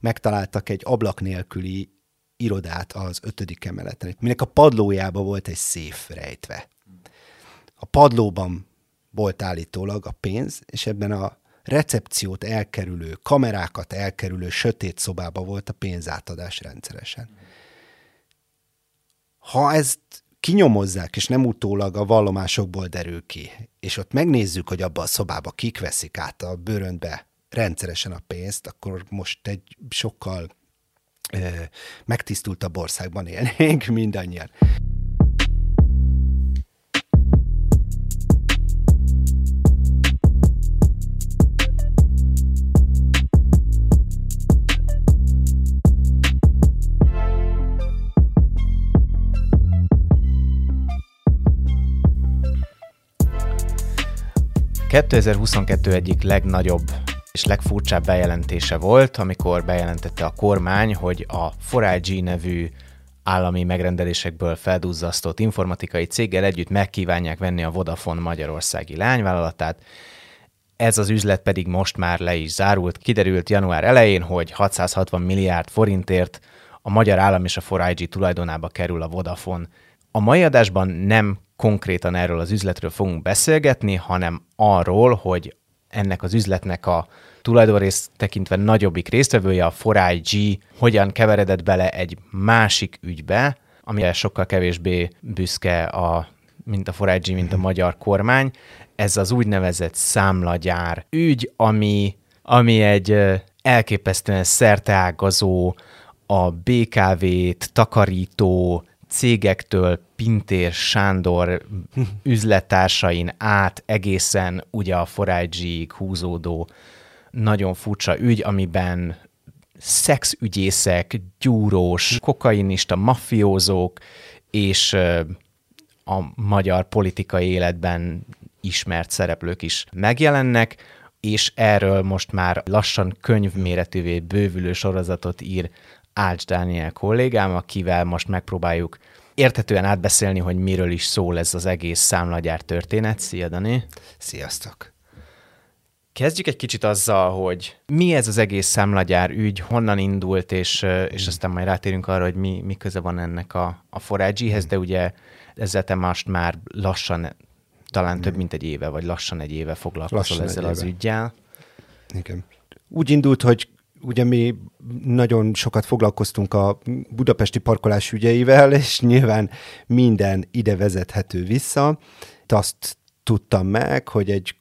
megtaláltak egy ablak nélküli irodát az ötödik emeleten, minek a padlójába volt egy széf rejtve. A padlóban volt állítólag a pénz, és ebben a recepciót elkerülő, kamerákat elkerülő sötét szobába volt a pénzátadás rendszeresen. Ha ezt kinyomozzák, és nem utólag a vallomásokból derül ki, és ott megnézzük, hogy abba a szobába kik veszik át a bőröntbe rendszeresen a pénzt, akkor most egy sokkal ö, megtisztultabb országban élnénk mindannyian. 2022 egyik legnagyobb és legfurcsább bejelentése volt, amikor bejelentette a kormány, hogy a 4 nevű állami megrendelésekből felduzzasztott informatikai céggel együtt megkívánják venni a Vodafone Magyarországi lányvállalatát. Ez az üzlet pedig most már le is zárult. Kiderült január elején, hogy 660 milliárd forintért a magyar állam és a 4 tulajdonába kerül a Vodafone. A mai adásban nem konkrétan erről az üzletről fogunk beszélgetni, hanem arról, hogy ennek az üzletnek a tulajdonrész tekintve nagyobbik résztvevője, a 4IG, hogyan keveredett bele egy másik ügybe, ami sokkal kevésbé büszke a, mint a 4IG, mint a magyar kormány. Ez az úgynevezett számlagyár ügy, ami, ami egy elképesztően szerteágazó, a BKV-t takarító cégektől Pintér Sándor üzletársain át egészen ugye a forágyzsig húzódó nagyon furcsa ügy, amiben szexügyészek, gyúrós, kokainista, mafiózók és a magyar politikai életben ismert szereplők is megjelennek, és erről most már lassan könyvméretűvé bővülő sorozatot ír Ács Dániel kollégám, akivel most megpróbáljuk érthetően átbeszélni, hogy miről is szól ez az egész számlagyár történet. Szia, Dani! Sziasztok! Kezdjük egy kicsit azzal, hogy mi ez az egész számlagyár ügy, honnan indult, és, és aztán majd rátérünk arra, hogy mi, mi köze van ennek a, a forágyihez, de ugye ezzel te most már lassan, talán több mint egy éve, vagy lassan egy éve foglalkozol lassan ezzel az ügyjel. Igen. Úgy indult, hogy ugye mi nagyon sokat foglalkoztunk a budapesti parkolás ügyeivel, és nyilván minden ide vezethető vissza. Azt tudtam meg, hogy egy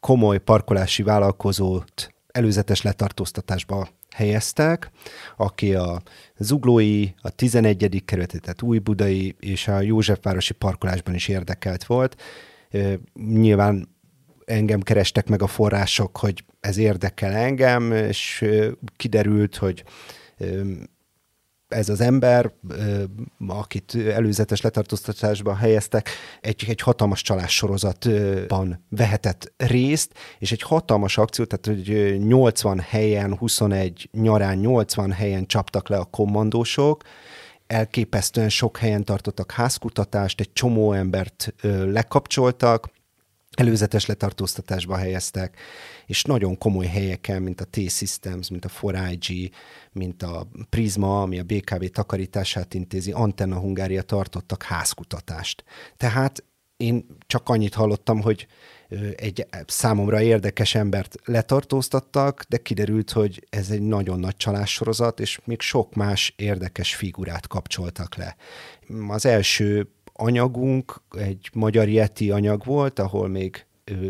komoly parkolási vállalkozót előzetes letartóztatásba helyeztek, aki a Zuglói, a 11. kerület, tehát Újbudai és a Józsefvárosi parkolásban is érdekelt volt. Nyilván engem kerestek meg a források, hogy ez érdekel engem, és kiderült, hogy ez az ember, akit előzetes letartóztatásban helyeztek, egy, egy hatalmas csalás sorozatban vehetett részt, és egy hatalmas akció, tehát hogy 80 helyen, 21 nyarán 80 helyen csaptak le a kommandósok, elképesztően sok helyen tartottak házkutatást, egy csomó embert lekapcsoltak, előzetes letartóztatásba helyeztek, és nagyon komoly helyeken, mint a T-Systems, mint a 4IG, mint a Prisma, ami a BKV takarítását intézi, Antenna Hungária tartottak házkutatást. Tehát én csak annyit hallottam, hogy egy számomra érdekes embert letartóztattak, de kiderült, hogy ez egy nagyon nagy csalássorozat, és még sok más érdekes figurát kapcsoltak le. Az első anyagunk egy magyar Yeti anyag volt, ahol még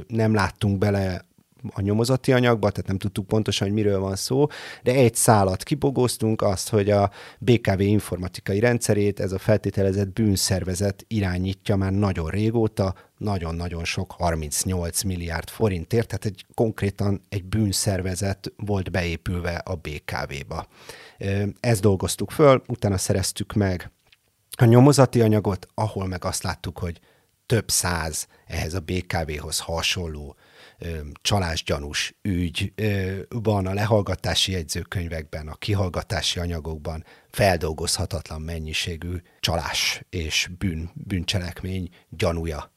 nem láttunk bele a nyomozati anyagba, tehát nem tudtuk pontosan, hogy miről van szó, de egy szálat kibogoztunk azt, hogy a BKV informatikai rendszerét ez a feltételezett bűnszervezet irányítja már nagyon régóta, nagyon-nagyon sok, 38 milliárd forintért, tehát egy konkrétan egy bűnszervezet volt beépülve a BKV-ba. Ezt dolgoztuk föl, utána szereztük meg a nyomozati anyagot, ahol meg azt láttuk, hogy több száz ehhez a BKV-hoz hasonló csalásgyanús ügy van a lehallgatási jegyzőkönyvekben, a kihallgatási anyagokban feldolgozhatatlan mennyiségű csalás és bűn, bűncselekmény gyanúja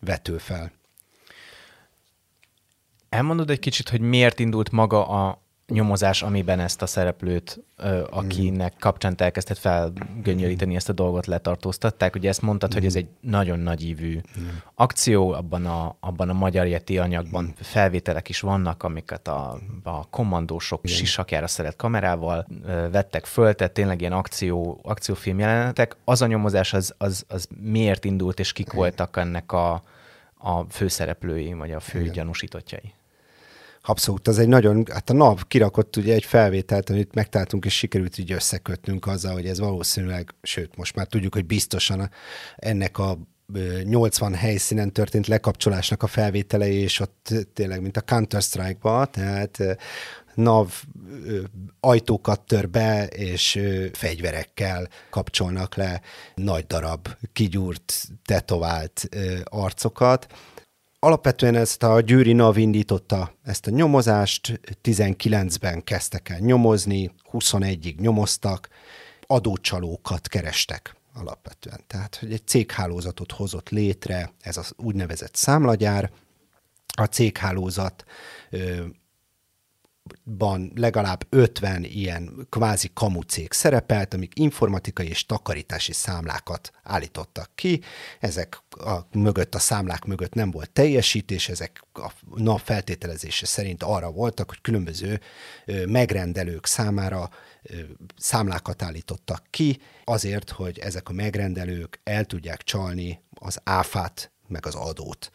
vető fel. Elmondod egy kicsit, hogy miért indult maga a, nyomozás, amiben ezt a szereplőt, akinek kapcsán te elkezdett felgöngyölíteni ezt a dolgot, letartóztatták. Ugye ezt mondtad, hogy ez egy nagyon nagy ívű akció, abban a, abban a magyar Yeti anyagban felvételek is vannak, amiket a, a kommandósok Igen. sisakjára szeret kamerával vettek föl, tehát tényleg ilyen akció, akciófilm jelenetek. Az a nyomozás az, az, az miért indult, és kik voltak ennek a, a főszereplői, vagy a fő Igen. gyanúsítottjai? Abszolút, az egy nagyon, hát a NAV kirakott ugye egy felvételt, amit megtaláltunk, és sikerült így összekötnünk azzal, hogy ez valószínűleg, sőt, most már tudjuk, hogy biztosan ennek a 80 helyszínen történt lekapcsolásnak a felvételei, és ott tényleg, mint a Counter-Strike-ba, tehát NAV ajtókat tör be, és fegyverekkel kapcsolnak le nagy darab, kigyúrt, tetovált arcokat, Alapvetően ezt a Győri NAV indította ezt a nyomozást, 19-ben kezdtek el nyomozni, 21-ig nyomoztak, adócsalókat kerestek alapvetően. Tehát, hogy egy céghálózatot hozott létre, ez az úgynevezett számlagyár, a céghálózat ban legalább 50 ilyen kvázi kamucég szerepelt, amik informatikai és takarítási számlákat állítottak ki. Ezek a, mögött, a számlák mögött nem volt teljesítés, ezek a nap feltételezése szerint arra voltak, hogy különböző megrendelők számára számlákat állítottak ki, azért, hogy ezek a megrendelők el tudják csalni az áfát, meg az adót.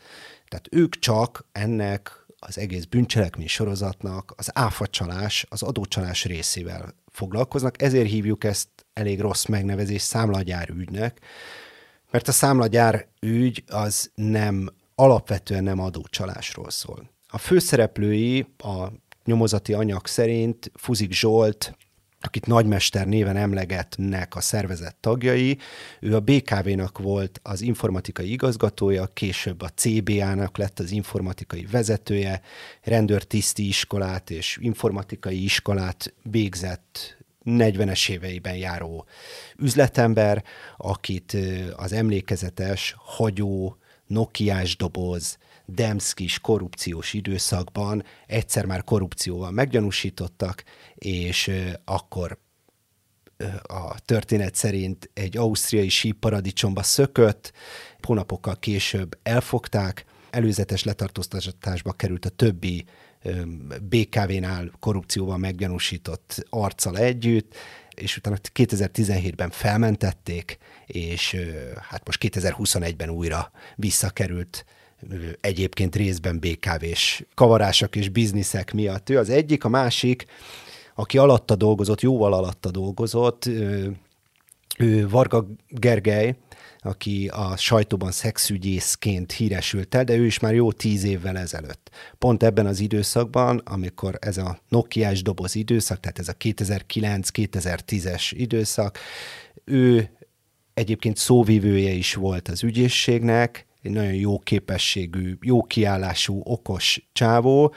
Tehát ők csak ennek az egész bűncselekmény sorozatnak az áfacsalás, az adócsalás részével foglalkoznak, ezért hívjuk ezt elég rossz megnevezés számlagyár ügynek, mert a számlagyár ügy az nem, alapvetően nem adócsalásról szól. A főszereplői a nyomozati anyag szerint Fuzik Zsolt, akit nagymester néven emlegetnek a szervezet tagjai. Ő a BKV-nak volt az informatikai igazgatója, később a CBA-nak lett az informatikai vezetője, rendőrtiszti iskolát és informatikai iskolát végzett 40-es éveiben járó üzletember, akit az emlékezetes, hagyó, nokiás doboz, Demszkis korrupciós időszakban egyszer már korrupcióval meggyanúsítottak, és akkor a történet szerint egy ausztriai síparadicsomba szökött, hónapokkal később elfogták, előzetes letartóztatásba került a többi BKV-nál korrupcióval meggyanúsított arccal együtt, és utána 2017-ben felmentették, és hát most 2021-ben újra visszakerült egyébként részben BKV-s kavarások és bizniszek miatt. Ő az egyik, a másik, aki alatta dolgozott, jóval alatta dolgozott, ő Varga Gergely, aki a sajtóban szexügyészként híresült el, de ő is már jó tíz évvel ezelőtt. Pont ebben az időszakban, amikor ez a Nokiás doboz időszak, tehát ez a 2009-2010-es időszak, ő egyébként szóvivője is volt az ügyészségnek, egy nagyon jó képességű, jó kiállású, okos csávó.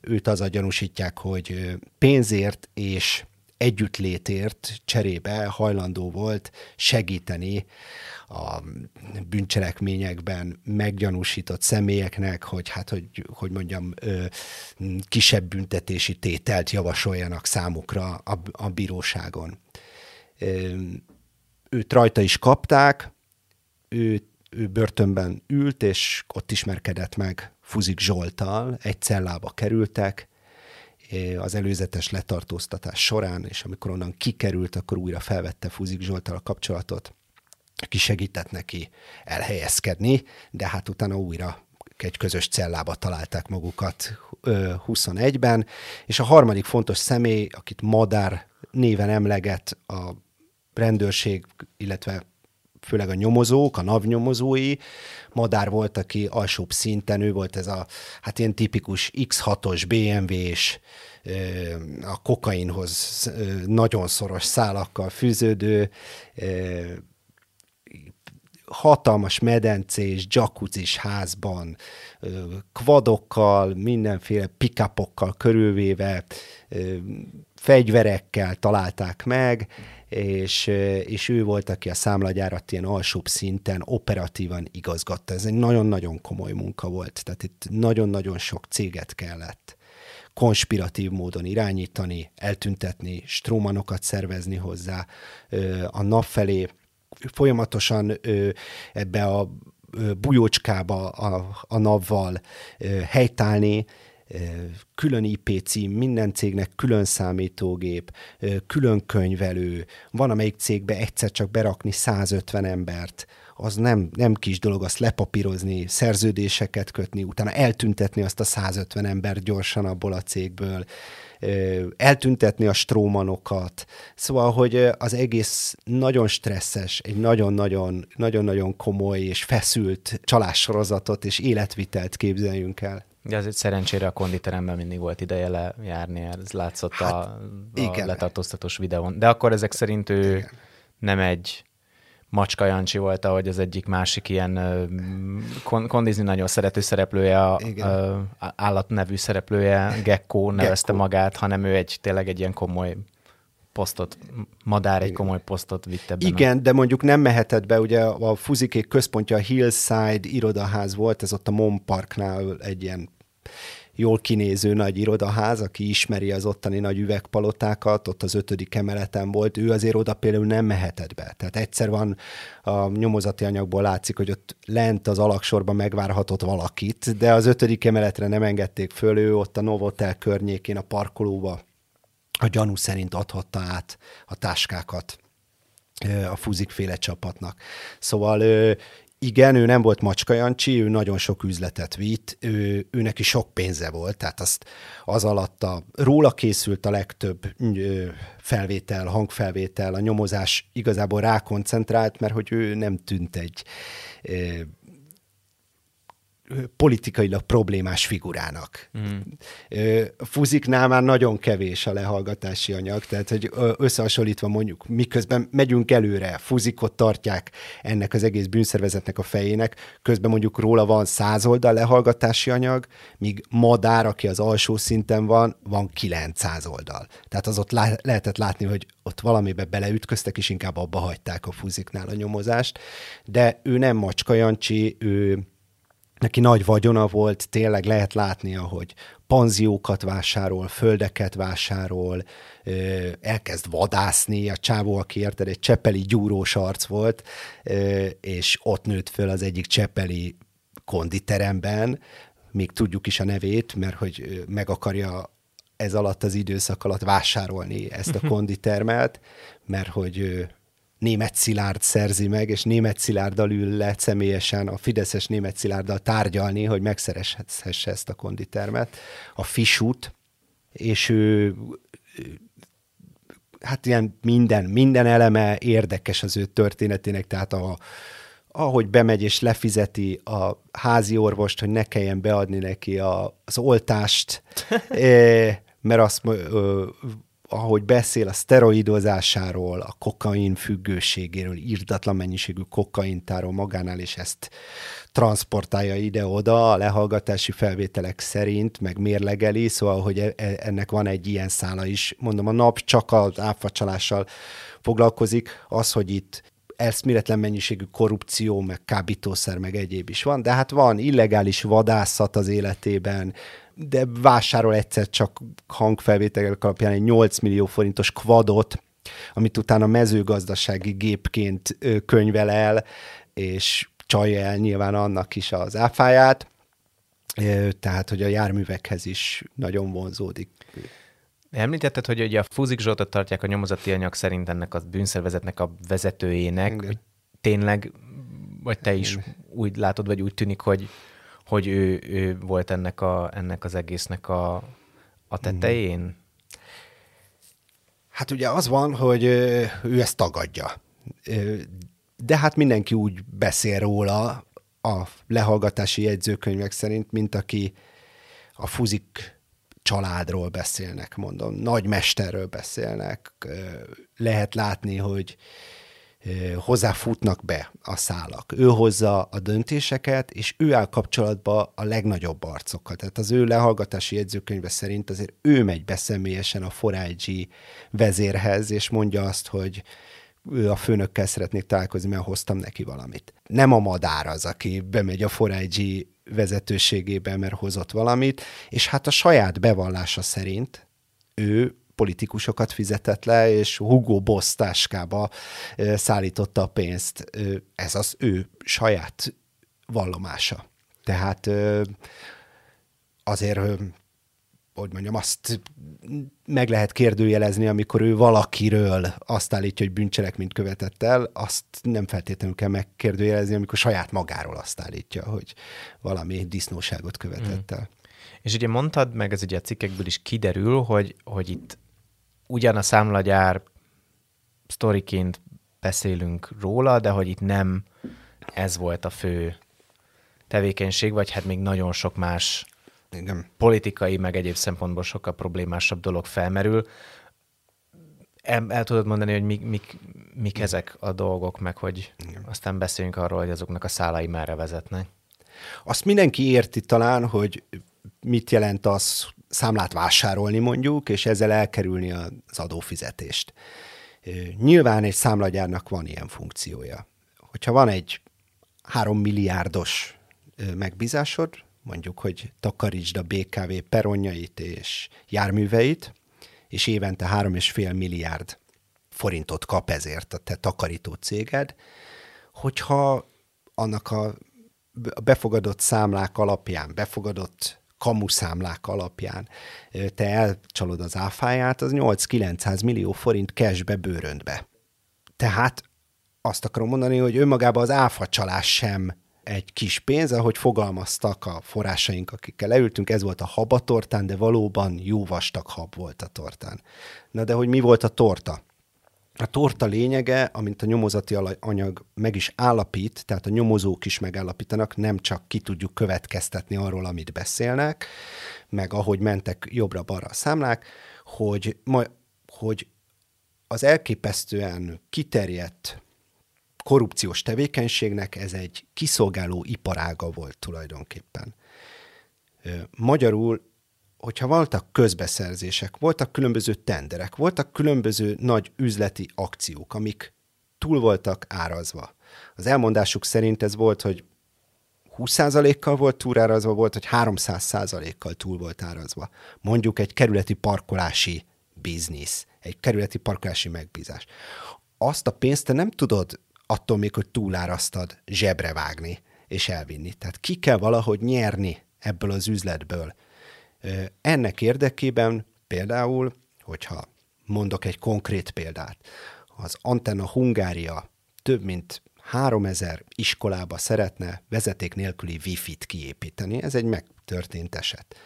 Őt az a gyanúsítják, hogy pénzért és együttlétért cserébe hajlandó volt segíteni a bűncselekményekben meggyanúsított személyeknek, hogy hát, hogy, hogy mondjam, kisebb büntetési tételt javasoljanak számukra a, a bíróságon. Őt rajta is kapták, őt ő börtönben ült, és ott ismerkedett meg Fuzik Zsoltal, egy cellába kerültek, az előzetes letartóztatás során, és amikor onnan kikerült, akkor újra felvette Fuzik Zsoltal a kapcsolatot, ki segített neki elhelyezkedni, de hát utána újra egy közös cellába találták magukat 21-ben, és a harmadik fontos személy, akit Madár néven emleget a rendőrség, illetve főleg a nyomozók, a NAV nyomozói, Madár volt, aki alsóbb szinten, ő volt ez a hát ilyen tipikus X6-os BMW-s, a kokainhoz nagyon szoros szálakkal fűződő, hatalmas medencés, jacuzzis házban, kvadokkal, mindenféle pikapokkal körülvéve, fegyverekkel találták meg, és, és ő volt, aki a számlagyárat ilyen alsóbb szinten operatívan igazgatta. Ez egy nagyon-nagyon komoly munka volt, tehát itt nagyon-nagyon sok céget kellett konspiratív módon irányítani, eltüntetni, strómanokat szervezni hozzá a nap felé, folyamatosan ebbe a bujócskába a, a navval helytállni, külön IP cím, minden cégnek külön számítógép, külön könyvelő, van amelyik cégbe egyszer csak berakni 150 embert, az nem, nem kis dolog azt lepapírozni, szerződéseket kötni, utána eltüntetni azt a 150 embert gyorsan abból a cégből, eltüntetni a strómanokat. Szóval, hogy az egész nagyon stresszes, egy nagyon-nagyon, nagyon-nagyon komoly és feszült csalássorozatot és életvitelt képzeljünk el. De azért szerencsére a konditeremben mindig volt ideje lejárni, ez látszott hát, a, a igen. letartóztatós videón. De akkor ezek szerint ő igen. nem egy Macska Jancsi volt, ahogy az egyik másik ilyen kon- kondizni nagyon szerető szereplője, a, a állatnevű szereplője, Gecko nevezte Gecko. magát, hanem ő egy tényleg egy ilyen komoly posztot, madár egy komoly posztot vitte be. Igen, a... de mondjuk nem mehetett be, ugye a Fuzikék központja a Hillside irodaház volt, ez ott a Mon Parknál egy ilyen jól kinéző nagy irodaház, aki ismeri az ottani nagy üvegpalotákat, ott az ötödik emeleten volt, ő azért oda például nem mehetett be. Tehát egyszer van a nyomozati anyagból látszik, hogy ott lent az alaksorban megvárhatott valakit, de az ötödik emeletre nem engedték föl, ő ott a Novotel környékén a parkolóba a gyanú szerint adhatta át a táskákat a fúzikféle csapatnak. Szóval igen, ő nem volt Macska Jancsi, ő nagyon sok üzletet vitt, ő, ő neki sok pénze volt, tehát azt az alatt a, róla készült a legtöbb felvétel, hangfelvétel, a nyomozás igazából rákoncentrált, mert hogy ő nem tűnt egy politikailag problémás figurának. Mm. Fuziknál már nagyon kevés a lehallgatási anyag, tehát hogy összehasonlítva mondjuk, miközben megyünk előre, fuzikot tartják ennek az egész bűnszervezetnek a fejének, közben mondjuk róla van száz oldal lehallgatási anyag, míg Madár, aki az alsó szinten van, van 900 oldal. Tehát az ott lá- lehetett látni, hogy ott valamibe beleütköztek, és inkább abba hagyták a fuziknál a nyomozást, de ő nem Macska Jancsi, ő neki nagy vagyona volt, tényleg lehet látni, hogy panziókat vásárol, földeket vásárol, elkezd vadászni, a csávó, aki érted, egy csepeli gyúrós arc volt, és ott nőtt föl az egyik csepeli konditeremben, még tudjuk is a nevét, mert hogy meg akarja ez alatt az időszak alatt vásárolni ezt a konditermet, mert hogy német Szilárd szerzi meg, és német Szilárddal ül le személyesen a Fideszes német Szilárddal tárgyalni, hogy megszerezhesse ezt a konditermet, a Fisút, és ő hát ilyen minden, minden eleme érdekes az ő történetének, tehát a, ahogy bemegy és lefizeti a házi orvost, hogy ne kelljen beadni neki a, az oltást, eh, mert azt ahogy beszél a szteroidozásáról, a kokain függőségéről, írdatlan mennyiségű kokaintáról magánál, és ezt transportálja ide-oda a lehallgatási felvételek szerint, meg mérlegeli, szóval, hogy e, e, ennek van egy ilyen szála is. Mondom, a nap csak az áfacsalással foglalkozik, az, hogy itt eszméletlen mennyiségű korrupció, meg kábítószer, meg egyéb is van, de hát van illegális vadászat az életében, de vásárol egyszer csak hangfelvételek alapján egy 8 millió forintos kvadot, amit utána mezőgazdasági gépként könyvel el, és csalja el nyilván annak is az áfáját, tehát, hogy a járművekhez is nagyon vonzódik. Említetted, hogy ugye a Fúzik Zsoltot tartják a nyomozati anyag szerint ennek a bűnszervezetnek a vezetőjének, hogy tényleg, vagy te is úgy látod, vagy úgy tűnik, hogy hogy ő, ő volt ennek, a, ennek az egésznek a, a tetején? Hát ugye az van, hogy ő ezt tagadja. De hát mindenki úgy beszél róla a lehallgatási jegyzőkönyvek szerint, mint aki a fuzik családról beszélnek, mondom, nagymesterről beszélnek. Lehet látni, hogy hozzáfutnak be a szálak. Ő hozza a döntéseket, és ő áll kapcsolatba a legnagyobb arcokkal. Tehát az ő lehallgatási jegyzőkönyve szerint azért ő megy be személyesen a Forágyi vezérhez, és mondja azt, hogy ő a főnökkel szeretnék találkozni, mert hoztam neki valamit. Nem a madár az, aki bemegy a Forágyi vezetőségében, mert hozott valamit, és hát a saját bevallása szerint ő politikusokat fizetett le, és Hugo Boss táskába szállította a pénzt. Ez az ő saját vallomása. Tehát azért hogy mondjam, azt meg lehet kérdőjelezni, amikor ő valakiről azt állítja, hogy bűncselekményt követett el, azt nem feltétlenül kell megkérdőjelezni, amikor saját magáról azt állítja, hogy valami disznóságot követett el. Mm. És ugye mondtad, meg ez ugye a cikkekből is kiderül, hogy, hogy itt ugyan a számlagyár sztoriként beszélünk róla, de hogy itt nem ez volt a fő tevékenység, vagy hát még nagyon sok más igen. politikai, meg egyéb szempontból sokkal problémásabb dolog felmerül. El, el tudod mondani, hogy mik, mik, mik ezek a dolgok, meg hogy Igen. aztán beszéljünk arról, hogy azoknak a szálai merre vezetnek. Azt mindenki érti talán, hogy mit jelent az számlát vásárolni mondjuk, és ezzel elkerülni az adófizetést. Nyilván egy számlagyárnak van ilyen funkciója. Hogyha van egy három milliárdos megbízásod, mondjuk, hogy takarítsd a BKV peronjait és járműveit, és évente 3,5 milliárd forintot kap ezért a te takarító céged, hogyha annak a befogadott számlák alapján, befogadott kamuszámlák alapján te elcsalod az áfáját, az 8-900 millió forint cashbe bőröntbe. Tehát azt akarom mondani, hogy önmagában az áfacsalás sem egy kis pénz, ahogy fogalmaztak a forrásaink, akikkel leültünk, ez volt a habatortán, de valóban jó vastag hab volt a tortán. Na de hogy mi volt a torta? A torta lényege, amint a nyomozati anyag meg is állapít, tehát a nyomozók is megállapítanak, nem csak ki tudjuk következtetni arról, amit beszélnek, meg ahogy mentek jobbra-balra a számlák, hogy, ma, hogy az elképesztően kiterjedt korrupciós tevékenységnek ez egy kiszolgáló iparága volt tulajdonképpen. Magyarul, hogyha voltak közbeszerzések, voltak különböző tenderek, voltak különböző nagy üzleti akciók, amik túl voltak árazva. Az elmondásuk szerint ez volt, hogy 20%-kal volt túlárazva, volt, hogy 300%-kal túl volt árazva. Mondjuk egy kerületi parkolási biznisz, egy kerületi parkolási megbízás. Azt a pénzt te nem tudod attól még, hogy túlárasztad, zsebre vágni és elvinni. Tehát ki kell valahogy nyerni ebből az üzletből. Ennek érdekében például, hogyha mondok egy konkrét példát, az Antenna Hungária több mint 3000 iskolába szeretne vezeték nélküli wifi-t kiépíteni. Ez egy megtörtént eset.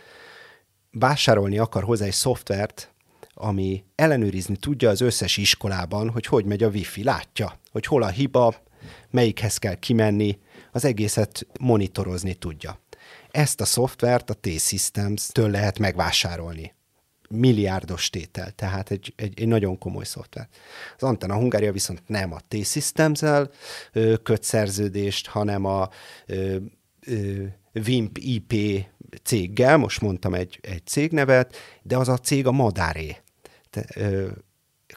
Vásárolni akar hozzá egy szoftvert, ami ellenőrizni tudja az összes iskolában, hogy hogy megy a wifi. Látja, hogy hol a hiba, melyikhez kell kimenni, az egészet monitorozni tudja. Ezt a szoftvert a T-Systems-től lehet megvásárolni. Milliárdos tétel, tehát egy, egy, egy nagyon komoly szoftver. Az Antenna Hungária viszont nem a T-Systems-el köt szerződést, hanem a ö, ö, WIMP IP céggel, most mondtam egy, egy cégnevet, de az a cég a Madáré. Te, ö,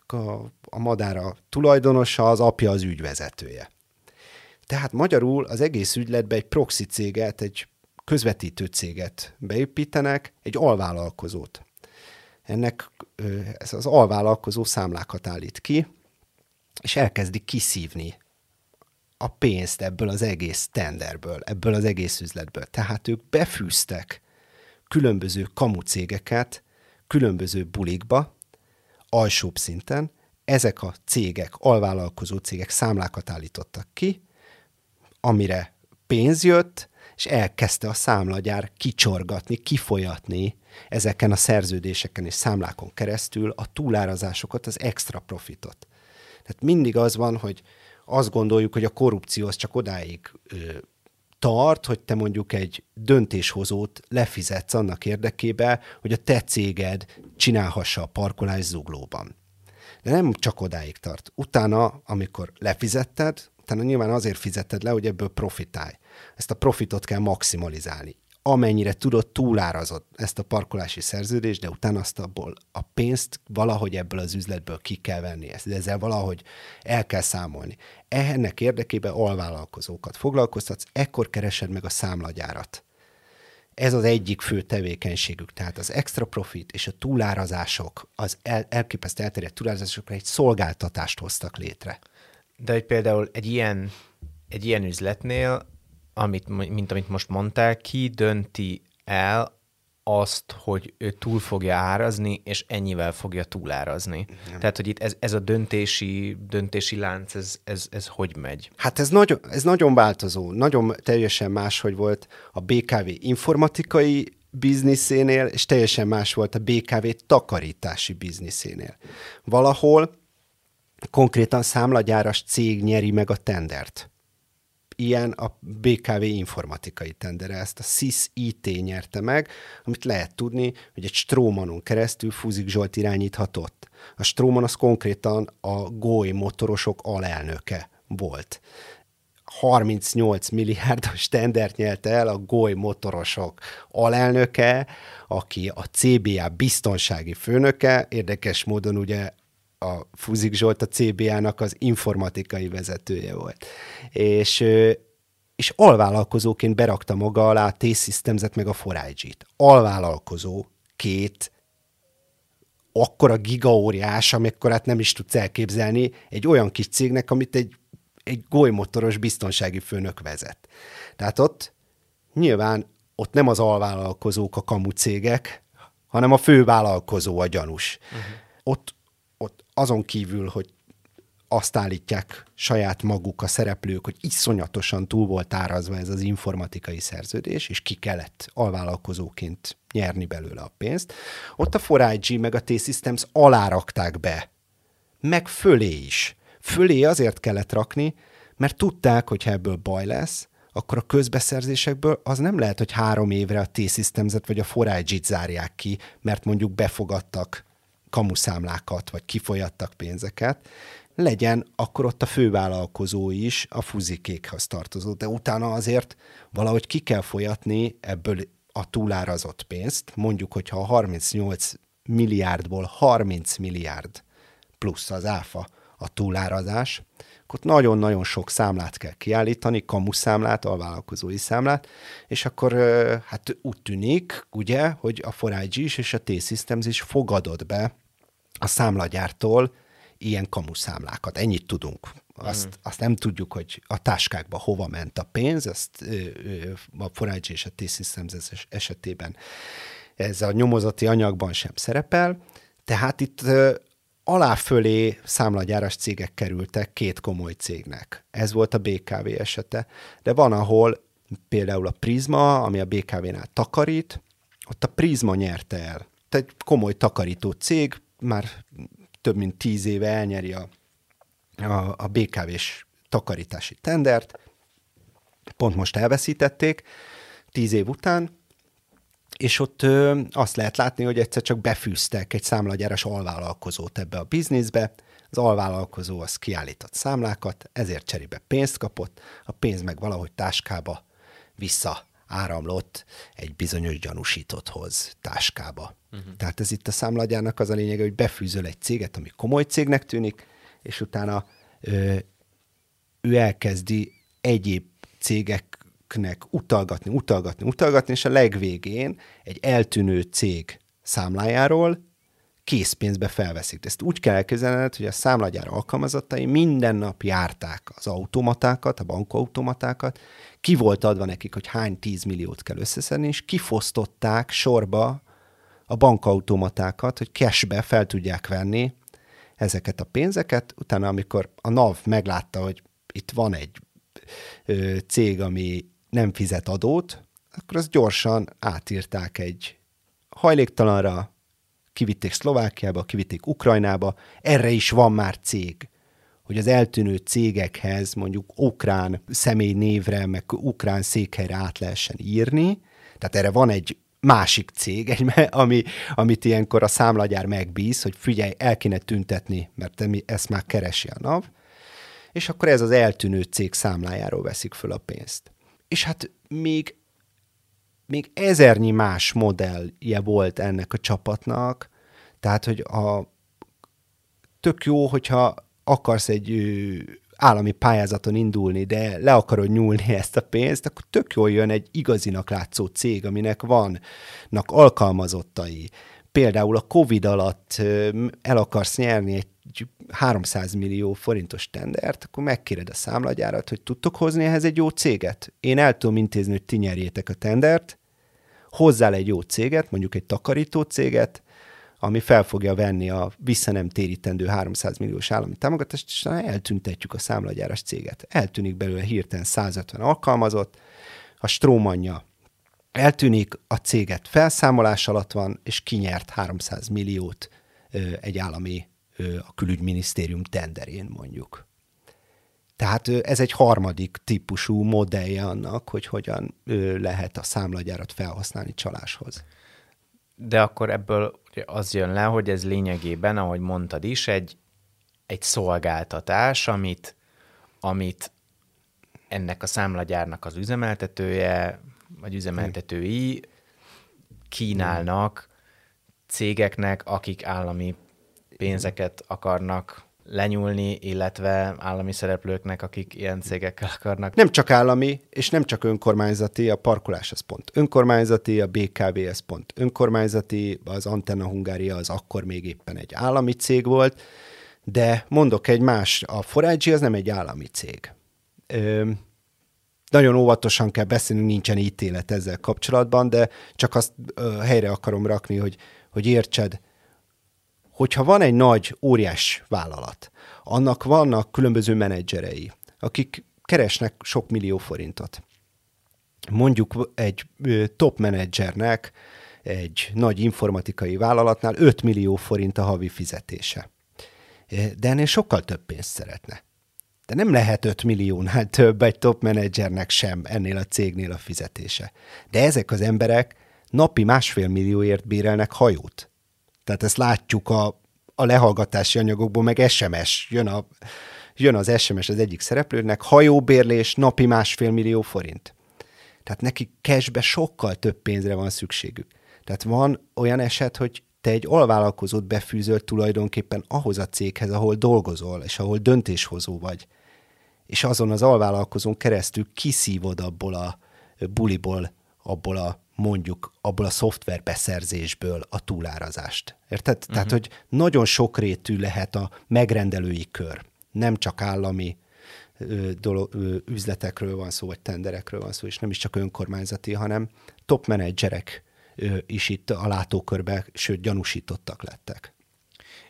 a, a Madára tulajdonosa, az apja az ügyvezetője. Tehát magyarul az egész ügyletbe egy proxy céget, egy közvetítő céget beépítenek, egy alvállalkozót. Ennek ez az alvállalkozó számlákat állít ki, és elkezdi kiszívni a pénzt ebből az egész tenderből, ebből az egész üzletből. Tehát ők befűztek különböző kamucégeket különböző bulikba, alsóbb szinten, ezek a cégek, alvállalkozó cégek számlákat állítottak ki, amire pénz jött, és elkezdte a számlagyár kicsorgatni, kifolyatni ezeken a szerződéseken és számlákon keresztül a túlárazásokat, az extra profitot. Tehát mindig az van, hogy azt gondoljuk, hogy a korrupció az csak odáig ö, tart, hogy te mondjuk egy döntéshozót lefizetsz annak érdekében, hogy a te céged csinálhassa a parkolás zuglóban. De nem csak odáig tart. Utána, amikor lefizetted, utána nyilván azért fizetted le, hogy ebből profitálj. Ezt a profitot kell maximalizálni amennyire tudod, túlárazod ezt a parkolási szerződést, de utána azt abból a pénzt valahogy ebből az üzletből ki kell venni, ezt, de ezzel valahogy el kell számolni. Ennek érdekében alvállalkozókat foglalkoztatsz, ekkor keresed meg a számlagyárat. Ez az egyik fő tevékenységük, tehát az extra profit és a túlárazások, az el, elképesztő elterjedt túlárazásokra egy szolgáltatást hoztak létre. De hogy például egy ilyen, egy ilyen üzletnél, amit, mint amit most mondtál, ki dönti el azt, hogy ő túl fogja árazni, és ennyivel fogja túlárazni. Nem. Tehát, hogy itt ez, ez a döntési, döntési lánc, ez, ez, ez hogy megy? Hát ez nagyon, ez nagyon változó. Nagyon teljesen más, hogy volt a BKV informatikai bizniszénél, és teljesen más volt a BKV takarítási bizniszénél. Valahol konkrétan számlagyáras cég nyeri meg a tendert ilyen a BKV informatikai tendere. Ezt a SIS IT nyerte meg, amit lehet tudni, hogy egy Strómanon keresztül Fúzik Zsolt irányíthatott. A Stróman az konkrétan a GOI motorosok alelnöke volt. 38 milliárdos tendert nyelte el a GOI motorosok alelnöke, aki a CBA biztonsági főnöke, érdekes módon ugye a Fuzik Zsolt a CBA-nak az informatikai vezetője volt. És, és alvállalkozóként berakta maga alá a T-Systems-et meg a 4 Alvállalkozó két akkora gigaóriás, amikor hát nem is tudsz elképzelni egy olyan kis cégnek, amit egy, egy golymotoros biztonsági főnök vezet. Tehát ott nyilván ott nem az alvállalkozók a kamu cégek, hanem a fővállalkozó a gyanús. Uh-huh. Ott azon kívül, hogy azt állítják saját maguk a szereplők, hogy iszonyatosan túl volt árazva ez az informatikai szerződés, és ki kellett alvállalkozóként nyerni belőle a pénzt. Ott a 4IG meg a T-Systems alárakták be, meg fölé is. Fölé azért kellett rakni, mert tudták, hogy ha ebből baj lesz, akkor a közbeszerzésekből az nem lehet, hogy három évre a T-Systems-et vagy a 4 zárják ki, mert mondjuk befogadtak kamuszámlákat, vagy kifolyattak pénzeket, legyen akkor ott a fővállalkozó is a fuzikékhez tartozó, de utána azért valahogy ki kell folyatni ebből a túlárazott pénzt. Mondjuk, hogyha a 38 milliárdból 30 milliárd plusz az áfa a túlárazás, akkor nagyon-nagyon sok számlát kell kiállítani, kamuszámlát, alvállalkozói számlát, és akkor hát úgy tűnik, ugye, hogy a Forage is és a T-Systems is fogadott be a számlagyártól ilyen kamuszámlákat. Ennyit tudunk. Azt, mm. azt nem tudjuk, hogy a táskákba hova ment a pénz, ezt a Forage és a T-Systems esetében ez a nyomozati anyagban sem szerepel, tehát itt aláfölé számlagyáras cégek kerültek két komoly cégnek. Ez volt a BKV esete. De van, ahol például a Prisma, ami a BKV-nál takarít, ott a Prisma nyerte el. Tehát egy komoly takarító cég, már több mint tíz éve elnyeri a, a, a BKV-s takarítási tendert, pont most elveszítették, tíz év után, és ott ö, azt lehet látni, hogy egyszer csak befűztek egy számlagyáras alvállalkozót ebbe a bizniszbe, az alvállalkozó az kiállított számlákat, ezért cserébe pénzt kapott, a pénz meg valahogy táskába vissza áramlott egy bizonyos gyanúsítotthoz táskába. Uh-huh. Tehát ez itt a számlagyának az a lényege, hogy befűzöl egy céget, ami komoly cégnek tűnik, és utána ö, ő elkezdi egyéb cégeknek utalgatni, utalgatni, utalgatni, és a legvégén egy eltűnő cég számlájáról készpénzbe felveszik. Ezt úgy kell elképzelned, hogy a számlagyár alkalmazottai minden nap járták az automatákat, a bankautomatákat, ki volt adva nekik, hogy hány tízmilliót kell összeszedni, és kifosztották sorba a bankautomatákat, hogy cashbe fel tudják venni ezeket a pénzeket. Utána, amikor a NAV meglátta, hogy itt van egy ö, cég, ami nem fizet adót, akkor azt gyorsan átírták egy hajléktalanra, kivitték Szlovákiába, kivitték Ukrajnába, erre is van már cég hogy az eltűnő cégekhez mondjuk ukrán személy névre, meg ukrán székhelyre át lehessen írni. Tehát erre van egy másik cég, egy, ami, amit ilyenkor a számlagyár megbíz, hogy figyelj, el kéne tüntetni, mert ezt már keresi a NAV, és akkor ez az eltűnő cég számlájáról veszik föl a pénzt. És hát még, még ezernyi más modellje volt ennek a csapatnak, tehát, hogy a, tök jó, hogyha akarsz egy állami pályázaton indulni, de le akarod nyúlni ezt a pénzt, akkor tök jól jön egy igazinak látszó cég, aminek vannak alkalmazottai. Például a Covid alatt el akarsz nyerni egy 300 millió forintos tendert, akkor megkéred a számlagyárat, hogy tudtok hozni ehhez egy jó céget. Én el tudom intézni, hogy ti nyerjétek a tendert, hozzál egy jó céget, mondjuk egy takarító céget, ami fel fogja venni a vissza nem térítendő 300 milliós állami támogatást, és eltüntetjük a számlagyáras céget. Eltűnik belőle hirtelen 150 alkalmazott, a strómanja eltűnik, a céget felszámolás alatt van, és kinyert 300 milliót egy állami, a külügyminisztérium tenderén mondjuk. Tehát ez egy harmadik típusú modellje annak, hogy hogyan lehet a számlagyárat felhasználni csaláshoz. De akkor ebből az jön le, hogy ez lényegében, ahogy mondtad is, egy, egy szolgáltatás, amit, amit ennek a számlagyárnak az üzemeltetője, vagy üzemeltetői kínálnak cégeknek, akik állami pénzeket akarnak lenyúlni, illetve állami szereplőknek, akik ilyen cégekkel akarnak. Nem csak állami, és nem csak önkormányzati, a parkolás az pont önkormányzati, a BKV az pont önkormányzati, az Antenna Hungária az akkor még éppen egy állami cég volt, de mondok egy más, a Forage az nem egy állami cég. Ö, nagyon óvatosan kell beszélni, nincsen ítélet ezzel kapcsolatban, de csak azt ö, helyre akarom rakni, hogy, hogy értsed, hogyha van egy nagy, óriás vállalat, annak vannak különböző menedzserei, akik keresnek sok millió forintot. Mondjuk egy top menedzsernek egy nagy informatikai vállalatnál 5 millió forint a havi fizetése. De ennél sokkal több pénzt szeretne. De nem lehet 5 milliónál több egy top menedzsernek sem ennél a cégnél a fizetése. De ezek az emberek napi másfél millióért bérelnek hajót. Tehát ezt látjuk a, a lehallgatási anyagokból, meg SMS. Jön, a, jön az SMS az egyik szereplőnek, hajóbérlés, napi másfél millió forint. Tehát neki cashbe sokkal több pénzre van szükségük. Tehát van olyan eset, hogy te egy alvállalkozót befűzöl tulajdonképpen ahhoz a céghez, ahol dolgozol, és ahol döntéshozó vagy. És azon az alvállalkozón keresztül kiszívod abból a buliból, abból a mondjuk abból a szoftver beszerzésből a túlárazást. Érted? Uh-huh. Tehát, hogy nagyon sokrétű lehet a megrendelői kör. Nem csak állami ö, dolog, ö, üzletekről van szó, vagy tenderekről van szó, és nem is csak önkormányzati, hanem top menedzserek ö, is itt a látókörbe, sőt, gyanúsítottak lettek.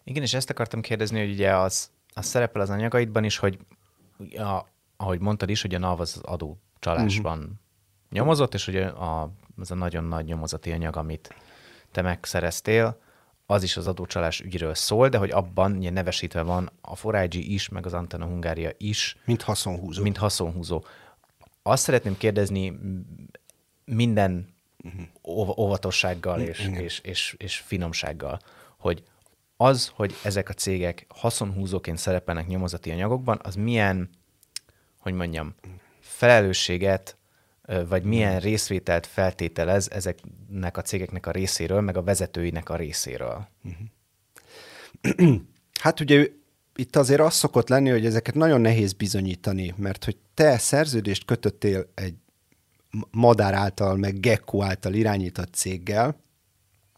Igen, és ezt akartam kérdezni, hogy ugye az, az szerepel az anyagaidban is, hogy a, ahogy mondtad is, hogy a NAV az adó csalásban uh-huh. nyomozott, és hogy a az a nagyon nagy nyomozati anyag, amit te megszereztél, az is az adócsalás ügyről szól, de hogy abban ugye nevesítve van a Forágyi is, meg az Antena Hungária is. Mint haszonhúzó. Mint haszonhúzó. Azt szeretném kérdezni minden uh-huh. óvatossággal és, uh-huh. és, és, és finomsággal, hogy az, hogy ezek a cégek haszonhúzóként szerepelnek nyomozati anyagokban, az milyen, hogy mondjam, felelősséget vagy milyen részvételt feltételez ezeknek a cégeknek a részéről, meg a vezetőinek a részéről? Hát ugye itt azért az szokott lenni, hogy ezeket nagyon nehéz bizonyítani, mert hogy te szerződést kötöttél egy madár által, meg gecko által irányított céggel,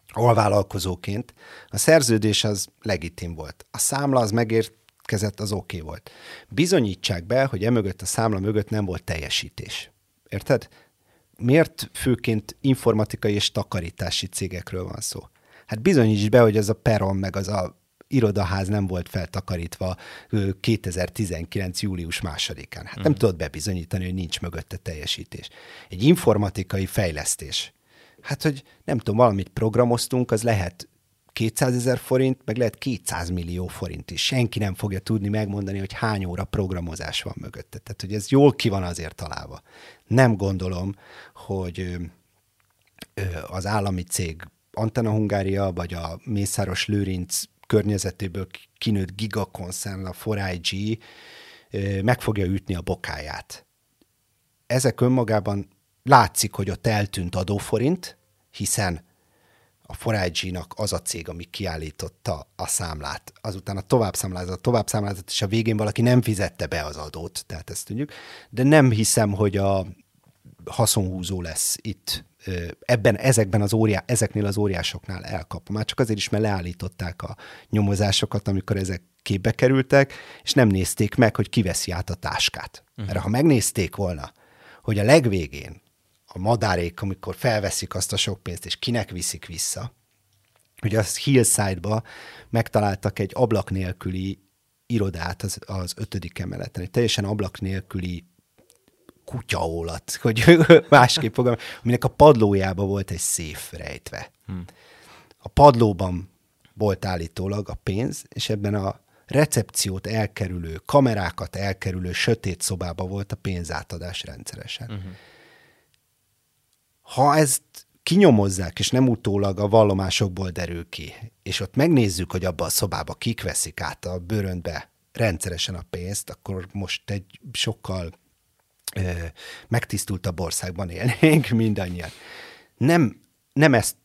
alvállalkozóként, a szerződés az legitim volt. A számla az megérkezett, az oké okay volt. Bizonyítsák be, hogy emögött a számla mögött nem volt teljesítés. Érted? Miért főként informatikai és takarítási cégekről van szó? Hát bizonyíts be, hogy az a peron meg az a irodaház nem volt feltakarítva 2019. július másodikán. Hát nem mm. tudod bebizonyítani, hogy nincs mögötte teljesítés. Egy informatikai fejlesztés. Hát, hogy nem tudom, valamit programoztunk, az lehet 200 ezer forint, meg lehet 200 millió forint is. Senki nem fogja tudni megmondani, hogy hány óra programozás van mögötte. Tehát, hogy ez jól ki van azért találva. Nem gondolom, hogy az állami cég Antena Hungária, vagy a Mészáros Lőrinc környezetéből kinőtt gigakonszern, a 4IG meg fogja ütni a bokáját. Ezek önmagában látszik, hogy ott eltűnt adóforint, hiszen a Forage-nak az a cég, ami kiállította a számlát. Azután a továbbszámlázat, a továbbszámlázat, és a végén valaki nem fizette be az adót, tehát ezt tudjuk. De nem hiszem, hogy a haszonhúzó lesz itt ebben, ezekben az óriá, ezeknél az óriásoknál elkap. Már csak azért is, mert leállították a nyomozásokat, amikor ezek képbe kerültek, és nem nézték meg, hogy kiveszi át a táskát. Uh-huh. Mert ha megnézték volna, hogy a legvégén a madárék, amikor felveszik azt a sok pénzt, és kinek viszik vissza, ugye az Hillside-ba megtaláltak egy ablak nélküli irodát az, az ötödik emeleten, egy teljesen ablak nélküli kutyaólat, hogy másképp fogalmaz, aminek a padlójába volt egy széf rejtve. Hmm. A padlóban volt állítólag a pénz, és ebben a recepciót elkerülő, kamerákat elkerülő sötét szobába volt a pénzátadás rendszeresen. Uh-huh. Ha ezt kinyomozzák, és nem utólag a vallomásokból derül ki, és ott megnézzük, hogy abba a szobába kik veszik át a bőröntbe rendszeresen a pénzt, akkor most egy sokkal ö, megtisztultabb országban élnénk mindannyian. Nem, nem, ezt,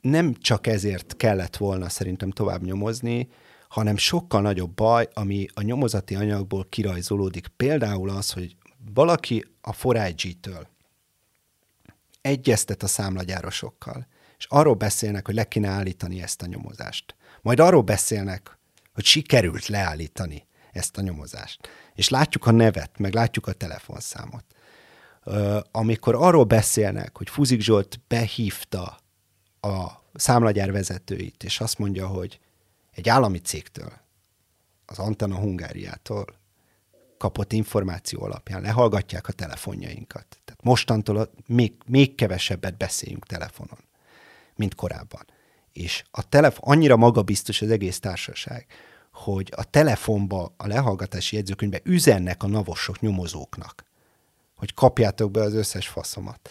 nem csak ezért kellett volna szerintem tovább nyomozni, hanem sokkal nagyobb baj, ami a nyomozati anyagból kirajzolódik. Például az, hogy valaki a forágytől egyeztet a számlagyárosokkal, és arról beszélnek, hogy le kéne állítani ezt a nyomozást. Majd arról beszélnek, hogy sikerült leállítani ezt a nyomozást. És látjuk a nevet, meg látjuk a telefonszámot. Amikor arról beszélnek, hogy Fuzik Zsolt behívta a számlagyár vezetőit, és azt mondja, hogy egy állami cégtől, az Antena Hungáriától kapott információ alapján lehallgatják a telefonjainkat. Tehát mostantól még, még kevesebbet beszéljünk telefonon, mint korábban. És a telefon, annyira magabiztos az egész társaság, hogy a telefonba, a lehallgatási jegyzőkönyvbe üzennek a navosok nyomozóknak, hogy kapjátok be az összes faszomat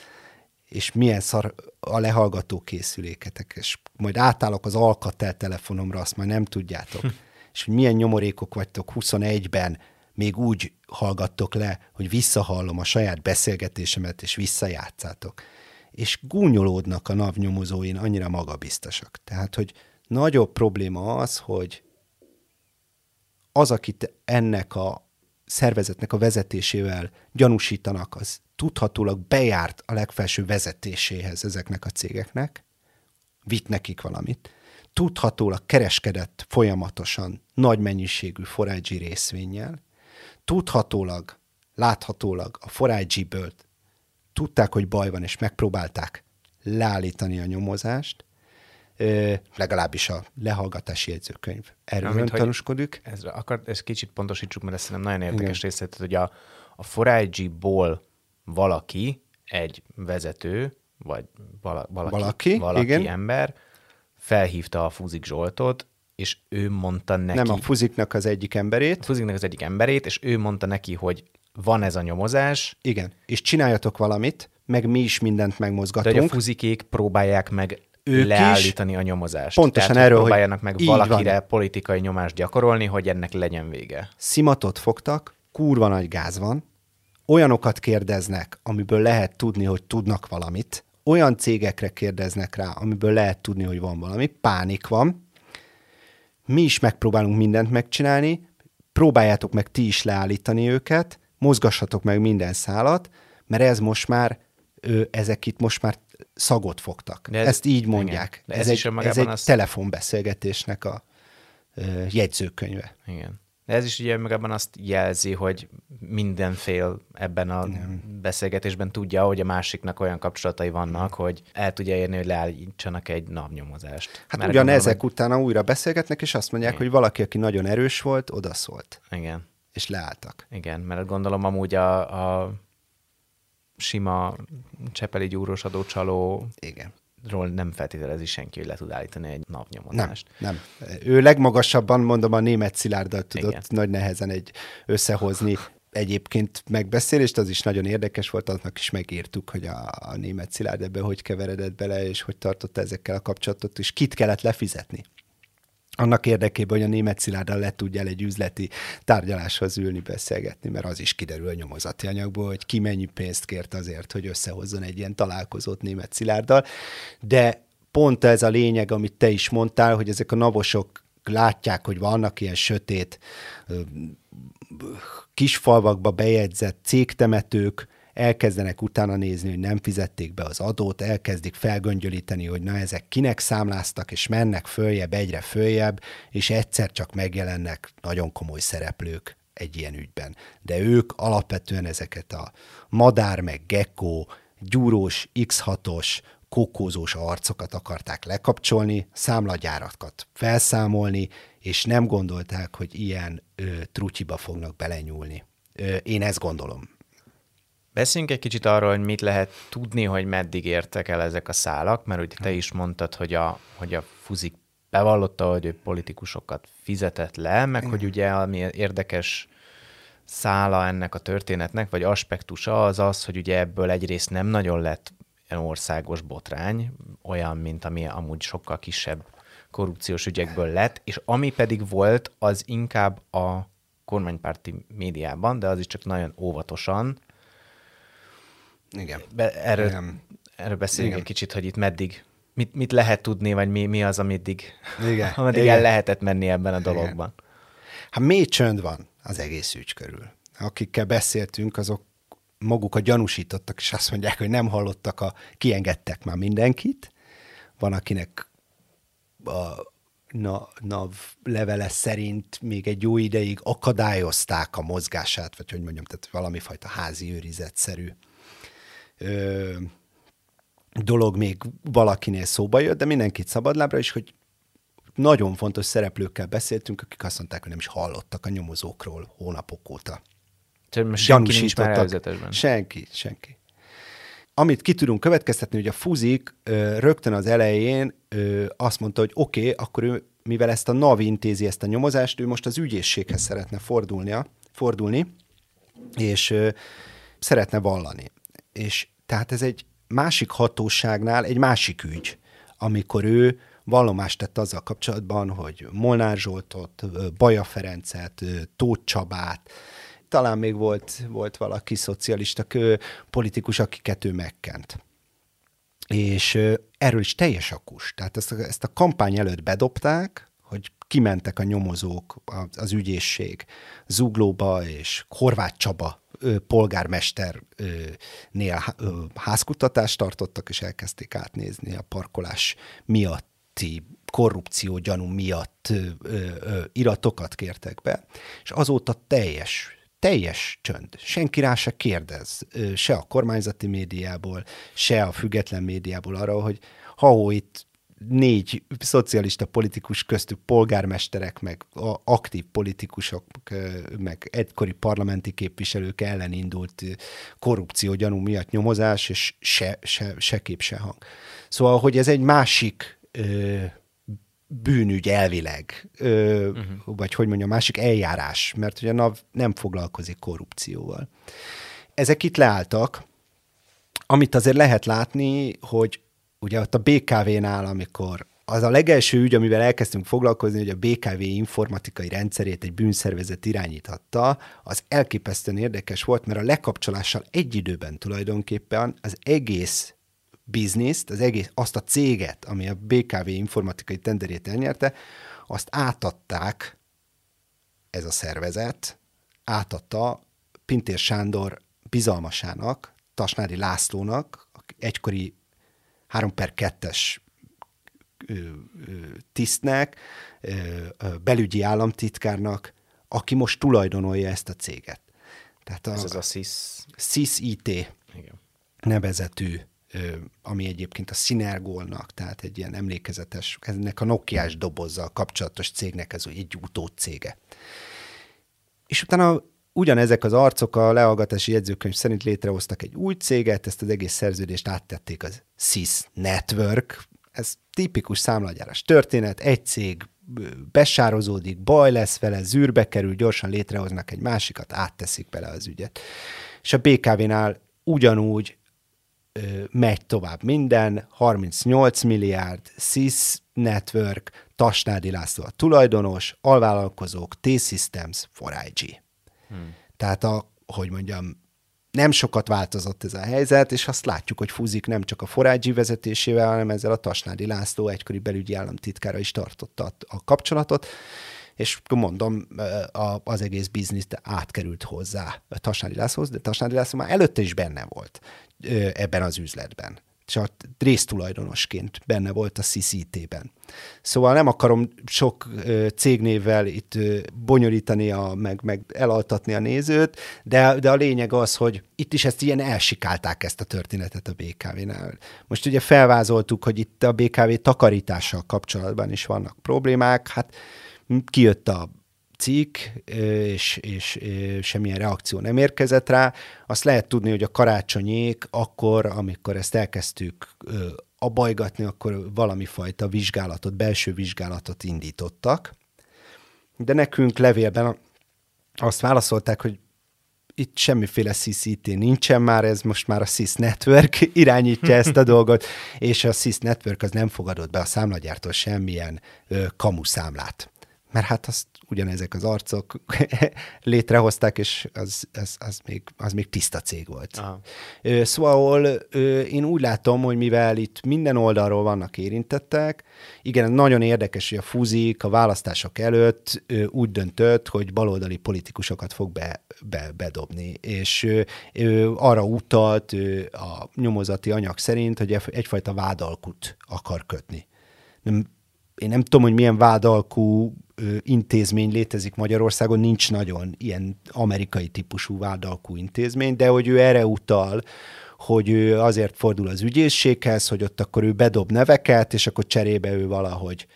és milyen szar a lehallgató készüléketek, és majd átállok az Alcatel telefonomra, azt már nem tudjátok. Hm. és hogy milyen nyomorékok vagytok 21-ben, még úgy hallgattok le, hogy visszahallom a saját beszélgetésemet, és visszajátszátok. És gúnyolódnak a navnyomozóin, annyira magabiztosak. Tehát, hogy nagyobb probléma az, hogy az, akit ennek a szervezetnek a vezetésével gyanúsítanak, az tudhatólag bejárt a legfelső vezetéséhez ezeknek a cégeknek, vitt nekik valamit, tudhatólag kereskedett folyamatosan nagy mennyiségű forágyi részvényel, tudhatólag, láthatólag a forágyi-ből tudták, hogy baj van, és megpróbálták leállítani a nyomozást, ö, legalábbis a lehallgatási jegyzőkönyv erről Amint, tanúskodik. Ez, akar, ezt kicsit pontosítsuk, mert ez szerintem nagyon érdekes részlet, hogy a, a forágyi-ból valaki, egy vezető, vagy vala, valaki, valaki, valaki igen. ember felhívta a Fuzik Zsoltot, és ő mondta neki... Nem a Fuziknak az egyik emberét. A Fuziknak az egyik emberét, és ő mondta neki, hogy van ez a nyomozás. Igen, és csináljatok valamit, meg mi is mindent megmozgatunk. De hogy a fuzikék próbálják meg ők leállítani is a nyomozást. Pontosan Tehát, erről, próbáljanak meg valakire van. politikai nyomást gyakorolni, hogy ennek legyen vége. Szimatot fogtak, kurva nagy gáz van, olyanokat kérdeznek, amiből lehet tudni, hogy tudnak valamit, olyan cégekre kérdeznek rá, amiből lehet tudni, hogy van valami, pánik van, mi is megpróbálunk mindent megcsinálni, próbáljátok meg ti is leállítani őket, mozgassatok meg minden szálat, mert ez most már, ő, ezek itt most már szagot fogtak. De ez, Ezt így mondják. ez, ez egy, ez egy az... telefonbeszélgetésnek a ö, jegyzőkönyve. Igen. De ez is ugye magában azt jelzi, hogy mindenfél ebben a Igen. beszélgetésben tudja, hogy a másiknak olyan kapcsolatai vannak, hogy el tudja érni, hogy leállítsanak egy napnyomozást. Hát ugyan ezek hogy... utána újra beszélgetnek, és azt mondják, Igen. hogy valaki, aki nagyon erős volt, odaszólt. Igen. És leálltak. Igen, mert gondolom amúgy a, a sima Csepeli gyúros adócsaló Igen ról nem feltételezi senki, hogy le tud állítani egy napnyomozást. Nem, nem. Ő legmagasabban, mondom, a német szilárdat tudott Igen. nagy nehezen egy összehozni egyébként megbeszélést, az is nagyon érdekes volt, annak is megírtuk, hogy a, a német szilárd ebbe hogy keveredett bele, és hogy tartotta ezekkel a kapcsolatot, és kit kellett lefizetni annak érdekében, hogy a német Szilárddal le tudja egy üzleti tárgyaláshoz ülni, beszélgetni, mert az is kiderül a nyomozati anyagból, hogy ki mennyi pénzt kért azért, hogy összehozzon egy ilyen találkozót német Szilárddal. De pont ez a lényeg, amit te is mondtál, hogy ezek a navosok látják, hogy vannak ilyen sötét kisfalvakba bejegyzett cégtemetők, elkezdenek utána nézni, hogy nem fizették be az adót, elkezdik felgöngyölíteni, hogy na ezek kinek számláztak, és mennek följebb, egyre följebb, és egyszer csak megjelennek nagyon komoly szereplők egy ilyen ügyben. De ők alapvetően ezeket a madár meg gecko, gyúrós, X6-os, kokózós arcokat akarták lekapcsolni, számlagyárakat felszámolni, és nem gondolták, hogy ilyen ö, trutyiba fognak belenyúlni. Ö, én ezt gondolom. Beszéljünk egy kicsit arról, hogy mit lehet tudni, hogy meddig értek el ezek a szálak, mert ugye te is mondtad, hogy a, hogy a Fuzik bevallotta, hogy ő politikusokat fizetett le, meg hogy ugye ami érdekes szála ennek a történetnek, vagy aspektusa az az, hogy ugye ebből egyrészt nem nagyon lett országos botrány, olyan, mint ami amúgy sokkal kisebb korrupciós ügyekből lett, és ami pedig volt, az inkább a kormánypárti médiában, de az is csak nagyon óvatosan. Igen. Be, erről, Igen. erről beszéljünk Igen. egy kicsit, hogy itt meddig, mit, mit lehet tudni, vagy mi, mi az, ameddig, Igen. ameddig Igen. el lehetett menni ebben a dologban. Igen. Hát mély csönd van az egész ügy körül. Akikkel beszéltünk, azok magukat gyanúsítottak, és azt mondják, hogy nem hallottak, a, kiengedtek már mindenkit. Van, akinek a na, NAV levele szerint még egy jó ideig akadályozták a mozgását, vagy hogy mondjam, tehát valami fajta házi őrizetszerű ö, dolog még valakinél szóba jött, de mindenkit szabadlábra is, hogy nagyon fontos szereplőkkel beszéltünk, akik azt mondták, hogy nem is hallottak a nyomozókról hónapok óta. Senki nincs már Senki, senki. Amit ki tudunk következtetni, hogy a Fuzik ö, rögtön az elején ö, azt mondta, hogy oké, okay, akkor ő, mivel ezt a NAV intézi ezt a nyomozást, ő most az ügyészséghez szeretne fordulnia, fordulni, és ö, szeretne vallani. És tehát ez egy másik hatóságnál egy másik ügy, amikor ő vallomást tett azzal kapcsolatban, hogy Molnár Zsoltot, Baja Ferencet, Tóth Csabát, talán még volt, volt valaki szocialista politikus, akiket ő megkent. És erről is teljes akus. Tehát ezt a, ezt a kampány előtt bedobták, hogy kimentek a nyomozók, az ügyészség Zuglóba és Horváth Csaba polgármesternél házkutatást tartottak, és elkezdték átnézni a parkolás miatti korrupció gyanú miatt iratokat kértek be, és azóta teljes teljes csönd. Senki rá se kérdez, se a kormányzati médiából, se a független médiából arra, hogy ha itt négy szocialista politikus köztük polgármesterek, meg aktív politikusok, meg egykori parlamenti képviselők ellen indult korrupció gyanú miatt nyomozás, és se, se, se kép, se hang. Szóval, hogy ez egy másik bűnügy elvileg, ö, uh-huh. vagy hogy mondjam, másik eljárás, mert ugye a NAV nem foglalkozik korrupcióval. Ezek itt leálltak, amit azért lehet látni, hogy ugye ott a BKV-nál, amikor az a legelső ügy, amivel elkezdtünk foglalkozni, hogy a BKV informatikai rendszerét egy bűnszervezet irányíthatta, az elképesztően érdekes volt, mert a lekapcsolással egy időben tulajdonképpen az egész bizniszt, az egész, azt a céget, ami a BKV informatikai tenderét elnyerte, azt átadták ez a szervezet, átadta Pintér Sándor bizalmasának, Tasnári Lászlónak, egykori 3 per 2-es tisztnek, belügyi államtitkárnak, aki most tulajdonolja ezt a céget. Tehát a, Ez az a SIS. SIS IT Igen. nevezetű ami egyébként a Synergolnak, tehát egy ilyen emlékezetes, ennek a Nokia-s dobozzal kapcsolatos cégnek ez egy utód cége. És utána ugyanezek az arcok a lehallgatási jegyzőkönyv szerint létrehoztak egy új céget, ezt az egész szerződést áttették az SIS Network, ez tipikus számlagyáras történet, egy cég besározódik, baj lesz vele, zűrbe kerül, gyorsan létrehoznak egy másikat, átteszik bele az ügyet. És a BKV-nál ugyanúgy megy tovább minden, 38 milliárd, SIS Network, Tasnádi László a tulajdonos, alvállalkozók, T-Systems, 4IG. Hmm. Tehát a, hogy mondjam, nem sokat változott ez a helyzet, és azt látjuk, hogy Fúzik nem csak a Forágyi vezetésével, hanem ezzel a Tasnádi László egykori belügyi államtitkára is tartotta a kapcsolatot, és mondom, az egész biznisz átkerült hozzá Tasnádi Lászlóhoz, de Tasnádi László már előtte is benne volt ebben az üzletben csak résztulajdonosként benne volt a CCT-ben. Szóval nem akarom sok cégnévvel itt bonyolítani, a, meg, meg elaltatni a nézőt, de, de a lényeg az, hogy itt is ezt ilyen elsikálták ezt a történetet a BKV-nál. Most ugye felvázoltuk, hogy itt a BKV takarítással kapcsolatban is vannak problémák, hát kijött a cikk, és, és, semmilyen reakció nem érkezett rá. Azt lehet tudni, hogy a karácsonyék akkor, amikor ezt elkezdtük abajgatni, akkor valami fajta vizsgálatot, belső vizsgálatot indítottak. De nekünk levélben azt válaszolták, hogy itt semmiféle CCT nincsen már, ez most már a SIS Network irányítja ezt a dolgot, és a SIS Network az nem fogadott be a számlagyártól semmilyen ö, kamuszámlát. Mert hát azt ugyanezek az arcok létrehozták, és az, az, az, még, az még tiszta cég volt. Aha. Szóval én úgy látom, hogy mivel itt minden oldalról vannak érintettek, igen, nagyon érdekes, hogy a Fúzik a választások előtt úgy döntött, hogy baloldali politikusokat fog be, be, bedobni, és arra utalt a nyomozati anyag szerint, hogy egyfajta vádalkut akar kötni. Nem, én nem tudom, hogy milyen vádalkú intézmény létezik Magyarországon, nincs nagyon ilyen amerikai típusú vádalkú intézmény, de hogy ő erre utal, hogy ő azért fordul az ügyészséghez, hogy ott akkor ő bedob neveket, és akkor cserébe ő valahogy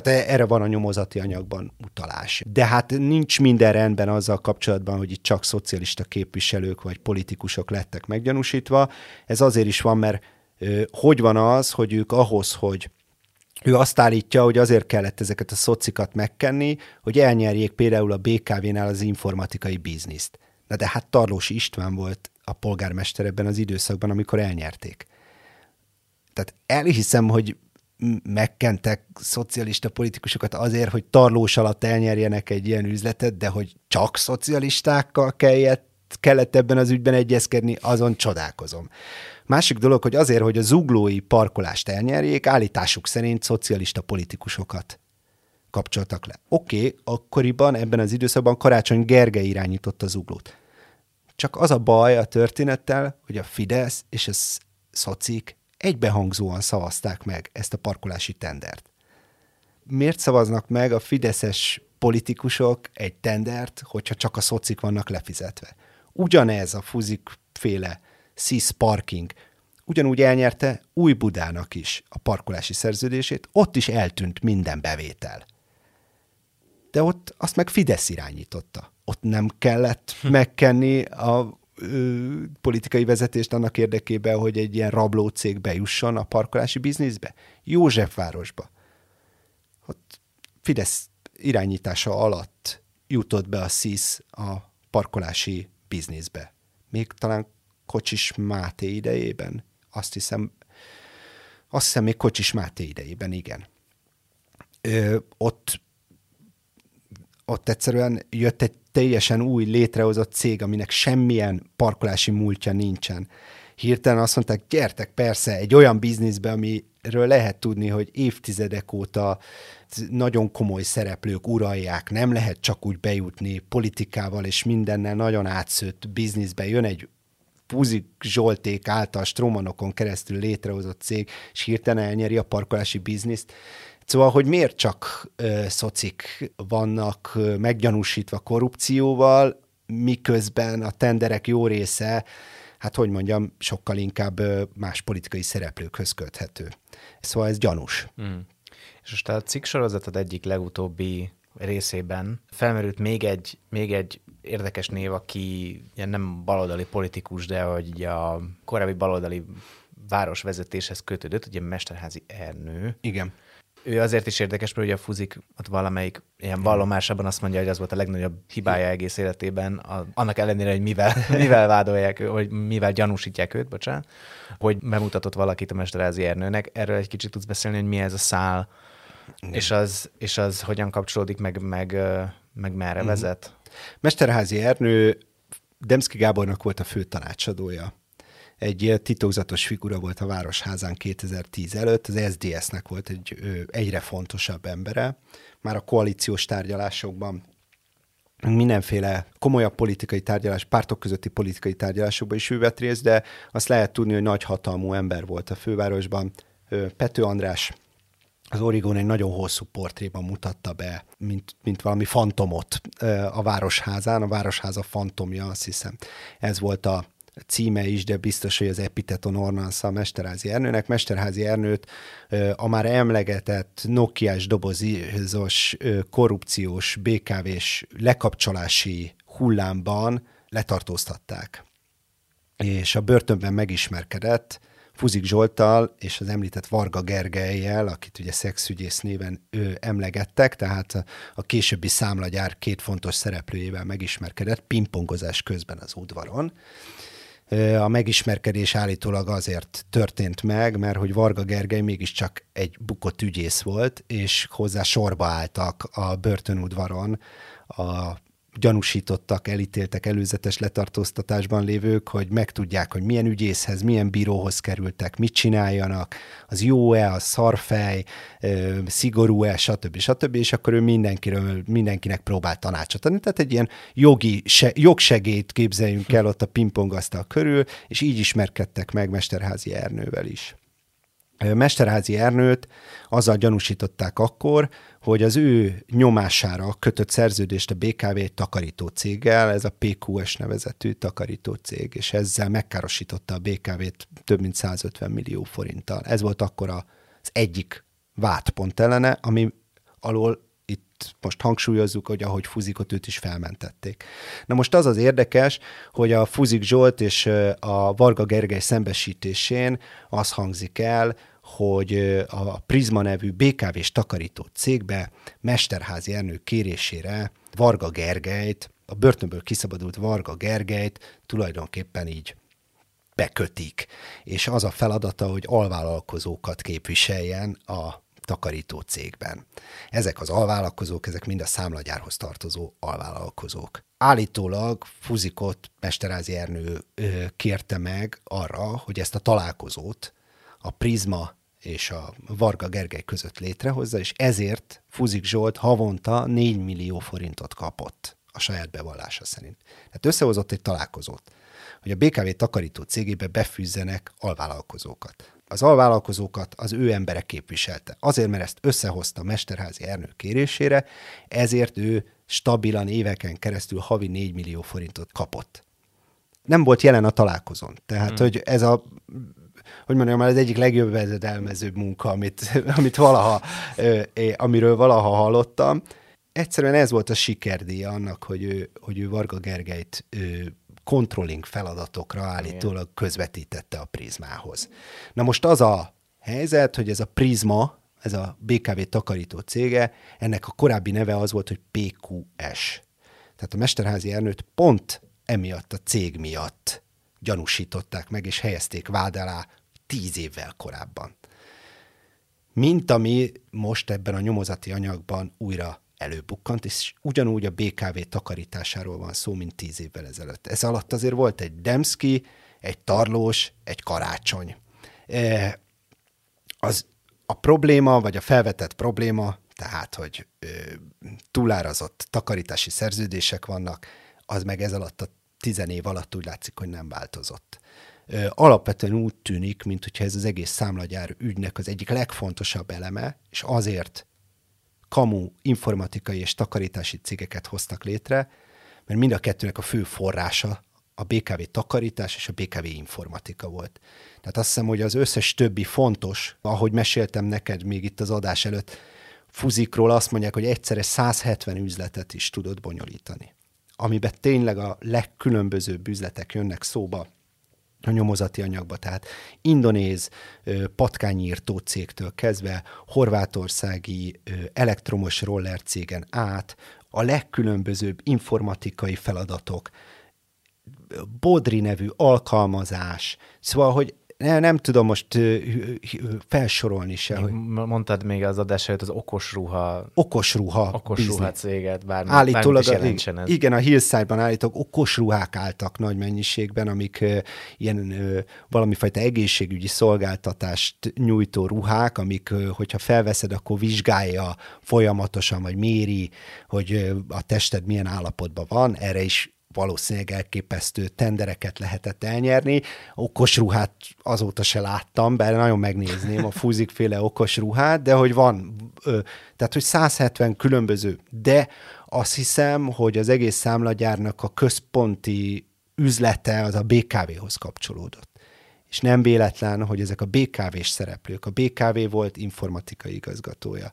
tehát e- erre van a nyomozati anyagban utalás. De hát nincs minden rendben azzal kapcsolatban, hogy itt csak szocialista képviselők vagy politikusok lettek meggyanúsítva. Ez azért is van, mert hogy van az, hogy ők ahhoz, hogy ő azt állítja, hogy azért kellett ezeket a szocikat megkenni, hogy elnyerjék például a BKV-nál az informatikai bizniszt. Na de hát Tarlósi István volt a polgármester ebben az időszakban, amikor elnyerték. Tehát elhiszem, hogy megkentek szocialista politikusokat azért, hogy tarlós alatt elnyerjenek egy ilyen üzletet, de hogy csak szocialistákkal kellett, kellett ebben az ügyben egyezkedni, azon csodálkozom. Másik dolog, hogy azért, hogy a zuglói parkolást elnyerjék, állításuk szerint szocialista politikusokat kapcsoltak le. Oké, okay, akkoriban ebben az időszakban Karácsony Gergely irányította az uglót. Csak az a baj a történettel, hogy a Fidesz és a szocik egybehangzóan szavazták meg ezt a parkolási tendert. Miért szavaznak meg a fideszes politikusok egy tendert, hogyha csak a szocik vannak lefizetve? Ugyanez a fuzik féle SIS Parking ugyanúgy elnyerte Új Budának is a parkolási szerződését, ott is eltűnt minden bevétel. De ott azt meg Fidesz irányította. Ott nem kellett hm. megkenni a ö, politikai vezetést annak érdekében, hogy egy ilyen rabló cég bejusson a parkolási bizniszbe. Józsefvárosba. Ott Fidesz irányítása alatt jutott be a SZISZ a parkolási bizniszbe. Még talán Kocsis Máté idejében. Azt hiszem, azt hiszem még Kocsis Máté idejében, igen. Ö, ott, ott egyszerűen jött egy teljesen új létrehozott cég, aminek semmilyen parkolási múltja nincsen. Hirtelen azt mondták, gyertek persze egy olyan bizniszbe, amiről lehet tudni, hogy évtizedek óta nagyon komoly szereplők uralják, nem lehet csak úgy bejutni politikával és mindennel nagyon átszőtt bizniszbe. Jön egy Puzik Zsolték által Stromanokon keresztül létrehozott cég, és hirtelen elnyeri a parkolási bizniszt. Szóval, hogy miért csak ö, szocik vannak ö, meggyanúsítva korrupcióval, miközben a tenderek jó része, hát hogy mondjam, sokkal inkább ö, más politikai szereplőkhöz köthető. Szóval ez gyanús. Mm. És most a cikk sorozatod egyik legutóbbi részében felmerült még egy, még egy érdekes név, aki ilyen nem baloldali politikus, de hogy a korábbi baloldali városvezetéshez kötődött, ugye Mesterházi Ernő. Igen. Ő azért is érdekes, mert ugye a Fuzik ott valamelyik ilyen vallomásában azt mondja, hogy az volt a legnagyobb hibája egész életében, a, annak ellenére, hogy mivel, mivel vádolják, hogy mivel gyanúsítják őt, bocsánat, hogy bemutatott valakit a Mesterházi Ernőnek. Erről egy kicsit tudsz beszélni, hogy mi ez a szál, és az, és az hogyan kapcsolódik, meg, meg, meg merre mm. vezet? Mesterházi Ernő Demszki Gábornak volt a fő tanácsadója. Egy titokzatos figura volt a Városházán 2010 előtt, az SDS-nek volt egy egyre fontosabb embere. Már a koalíciós tárgyalásokban mindenféle komolyabb politikai tárgyalás, pártok közötti politikai tárgyalásokban is ő vett részt, de azt lehet tudni, hogy nagy hatalmú ember volt a fővárosban. Pető András az Origon egy nagyon hosszú portréban mutatta be, mint, mint valami fantomot a Városházán, a Városháza fantomja, azt hiszem. Ez volt a címe is, de biztos, hogy az Epiteton Ornansz a Mesterházi Ernőnek. Mesterházi Ernőt a már emlegetett Nokiás dobozos korrupciós BKV-s lekapcsolási hullámban letartóztatták. És a börtönben megismerkedett Fuzik Zsoltal és az említett Varga Gergelyel, akit ugye szexügyész néven ő emlegettek, tehát a későbbi számlagyár két fontos szereplőjével megismerkedett pingpongozás közben az udvaron. A megismerkedés állítólag azért történt meg, mert hogy Varga Gergely mégiscsak egy bukott ügyész volt, és hozzá sorba álltak a börtönudvaron a gyanúsítottak, elítéltek előzetes letartóztatásban lévők, hogy megtudják, hogy milyen ügyészhez, milyen bíróhoz kerültek, mit csináljanak, az jó-e, a szarfej, szigorú-e, stb. stb. És akkor ő mindenkiről, mindenkinek próbált tanácsot adni. Tehát egy ilyen jogi, se, jogsegélyt képzeljünk el ott a pingpongasztal körül, és így ismerkedtek meg Mesterházi Ernővel is. Mesterházi Ernőt azzal gyanúsították akkor, hogy az ő nyomására kötött szerződést a BKV egy takarító céggel, ez a PQS nevezetű takarító cég, és ezzel megkárosította a BKV-t több mint 150 millió forinttal. Ez volt akkor az egyik vádpont ellene, ami alól most hangsúlyozzuk, hogy ahogy Fuzikot őt is felmentették. Na most az az érdekes, hogy a Fuzik Zsolt és a Varga Gergely szembesítésén az hangzik el, hogy a Prisma nevű BKV-s takarító cégbe Mesterházi Ernő kérésére Varga Gergelyt, a börtönből kiszabadult Varga Gergelyt tulajdonképpen így bekötik, és az a feladata, hogy alvállalkozókat képviseljen a takarító cégben. Ezek az alvállalkozók, ezek mind a számlagyárhoz tartozó alvállalkozók. Állítólag Fuzikot Mesterázi Ernő kérte meg arra, hogy ezt a találkozót a Prisma és a Varga Gergely között létrehozza, és ezért Fuzik Zsolt havonta 4 millió forintot kapott a saját bevallása szerint. Tehát összehozott egy találkozót, hogy a BKV takarító cégébe befűzzenek alvállalkozókat. Az alvállalkozókat az ő embere képviselte. Azért, mert ezt összehozta Mesterházi Ernő kérésére, ezért ő stabilan éveken keresztül havi 4 millió forintot kapott. Nem volt jelen a találkozón. Tehát, hmm. hogy ez a hogy mondjam, az egyik legjobb vezedelmezőbb munka, amit, amit valaha, amiről valaha hallottam. Egyszerűen ez volt a sikerdíja annak, hogy ő, hogy ő Varga Gergelyt controlling feladatokra állítólag közvetítette a prizmához. Na most az a helyzet, hogy ez a prizma, ez a BKV takarító cége, ennek a korábbi neve az volt, hogy PQS. Tehát a Mesterházi Ernőt pont emiatt a cég miatt gyanúsították meg, és helyezték vád alá tíz évvel korábban. Mint ami most ebben a nyomozati anyagban újra előbukkant, és ugyanúgy a BKV takarításáról van szó, mint tíz évvel ezelőtt. Ez alatt azért volt egy Demszki, egy Tarlós, egy Karácsony. E, az a probléma, vagy a felvetett probléma, tehát, hogy ö, túlárazott takarítási szerződések vannak, az meg ez alatt a tizen év alatt úgy látszik, hogy nem változott alapvetően úgy tűnik, mint hogyha ez az egész számlagyár ügynek az egyik legfontosabb eleme, és azért kamu informatikai és takarítási cégeket hoztak létre, mert mind a kettőnek a fő forrása a BKV takarítás és a BKV informatika volt. Tehát azt hiszem, hogy az összes többi fontos, ahogy meséltem neked még itt az adás előtt, Fuzikról azt mondják, hogy egyszerre 170 üzletet is tudott bonyolítani. Amiben tényleg a legkülönbözőbb üzletek jönnek szóba, a nyomozati anyagba, tehát indonéz patkányírtó cégtől kezdve horvátországi elektromos roller cégen át, a legkülönbözőbb informatikai feladatok, Bodri nevű alkalmazás, szóval, hogy nem, nem tudom most felsorolni se. Hogy... Mondtad még az adás előtt az okos ruha. Okos ruha. Okos business. ruha céget, bármi, Állítólag, bármit is a, Igen, a Hillside-ban állítólag okos ruhák álltak nagy mennyiségben, amik uh, ilyen uh, valami fajta egészségügyi szolgáltatást nyújtó ruhák, amik, uh, hogyha felveszed, akkor vizsgálja folyamatosan, vagy méri, hogy a tested milyen állapotban van. Erre is valószínűleg elképesztő tendereket lehetett elnyerni. Okos ruhát azóta se láttam, bár nagyon megnézném a fúzikféle okos ruhát, de hogy van, tehát hogy 170 különböző, de azt hiszem, hogy az egész számlagyárnak a központi üzlete az a BKV-hoz kapcsolódott. És nem véletlen, hogy ezek a BKV-s szereplők. A BKV volt informatikai igazgatója.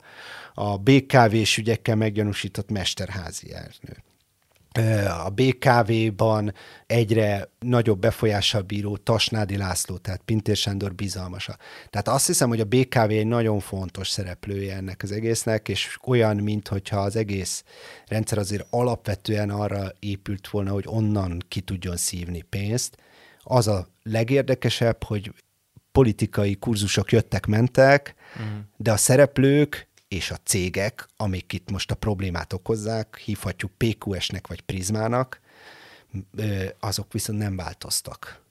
A BKV-s ügyekkel meggyanúsított mesterházi ernő a BKV-ban egyre nagyobb befolyással bíró Tasnádi László, tehát Pintér Sándor bizalmasa. Tehát azt hiszem, hogy a BKV egy nagyon fontos szereplője ennek az egésznek, és olyan, mint hogyha az egész rendszer azért alapvetően arra épült volna, hogy onnan ki tudjon szívni pénzt. Az a legérdekesebb, hogy politikai kurzusok jöttek-mentek, uh-huh. de a szereplők és a cégek, amik itt most a problémát okozzák, hívhatjuk PQS-nek vagy Prizmának, azok viszont nem változtak.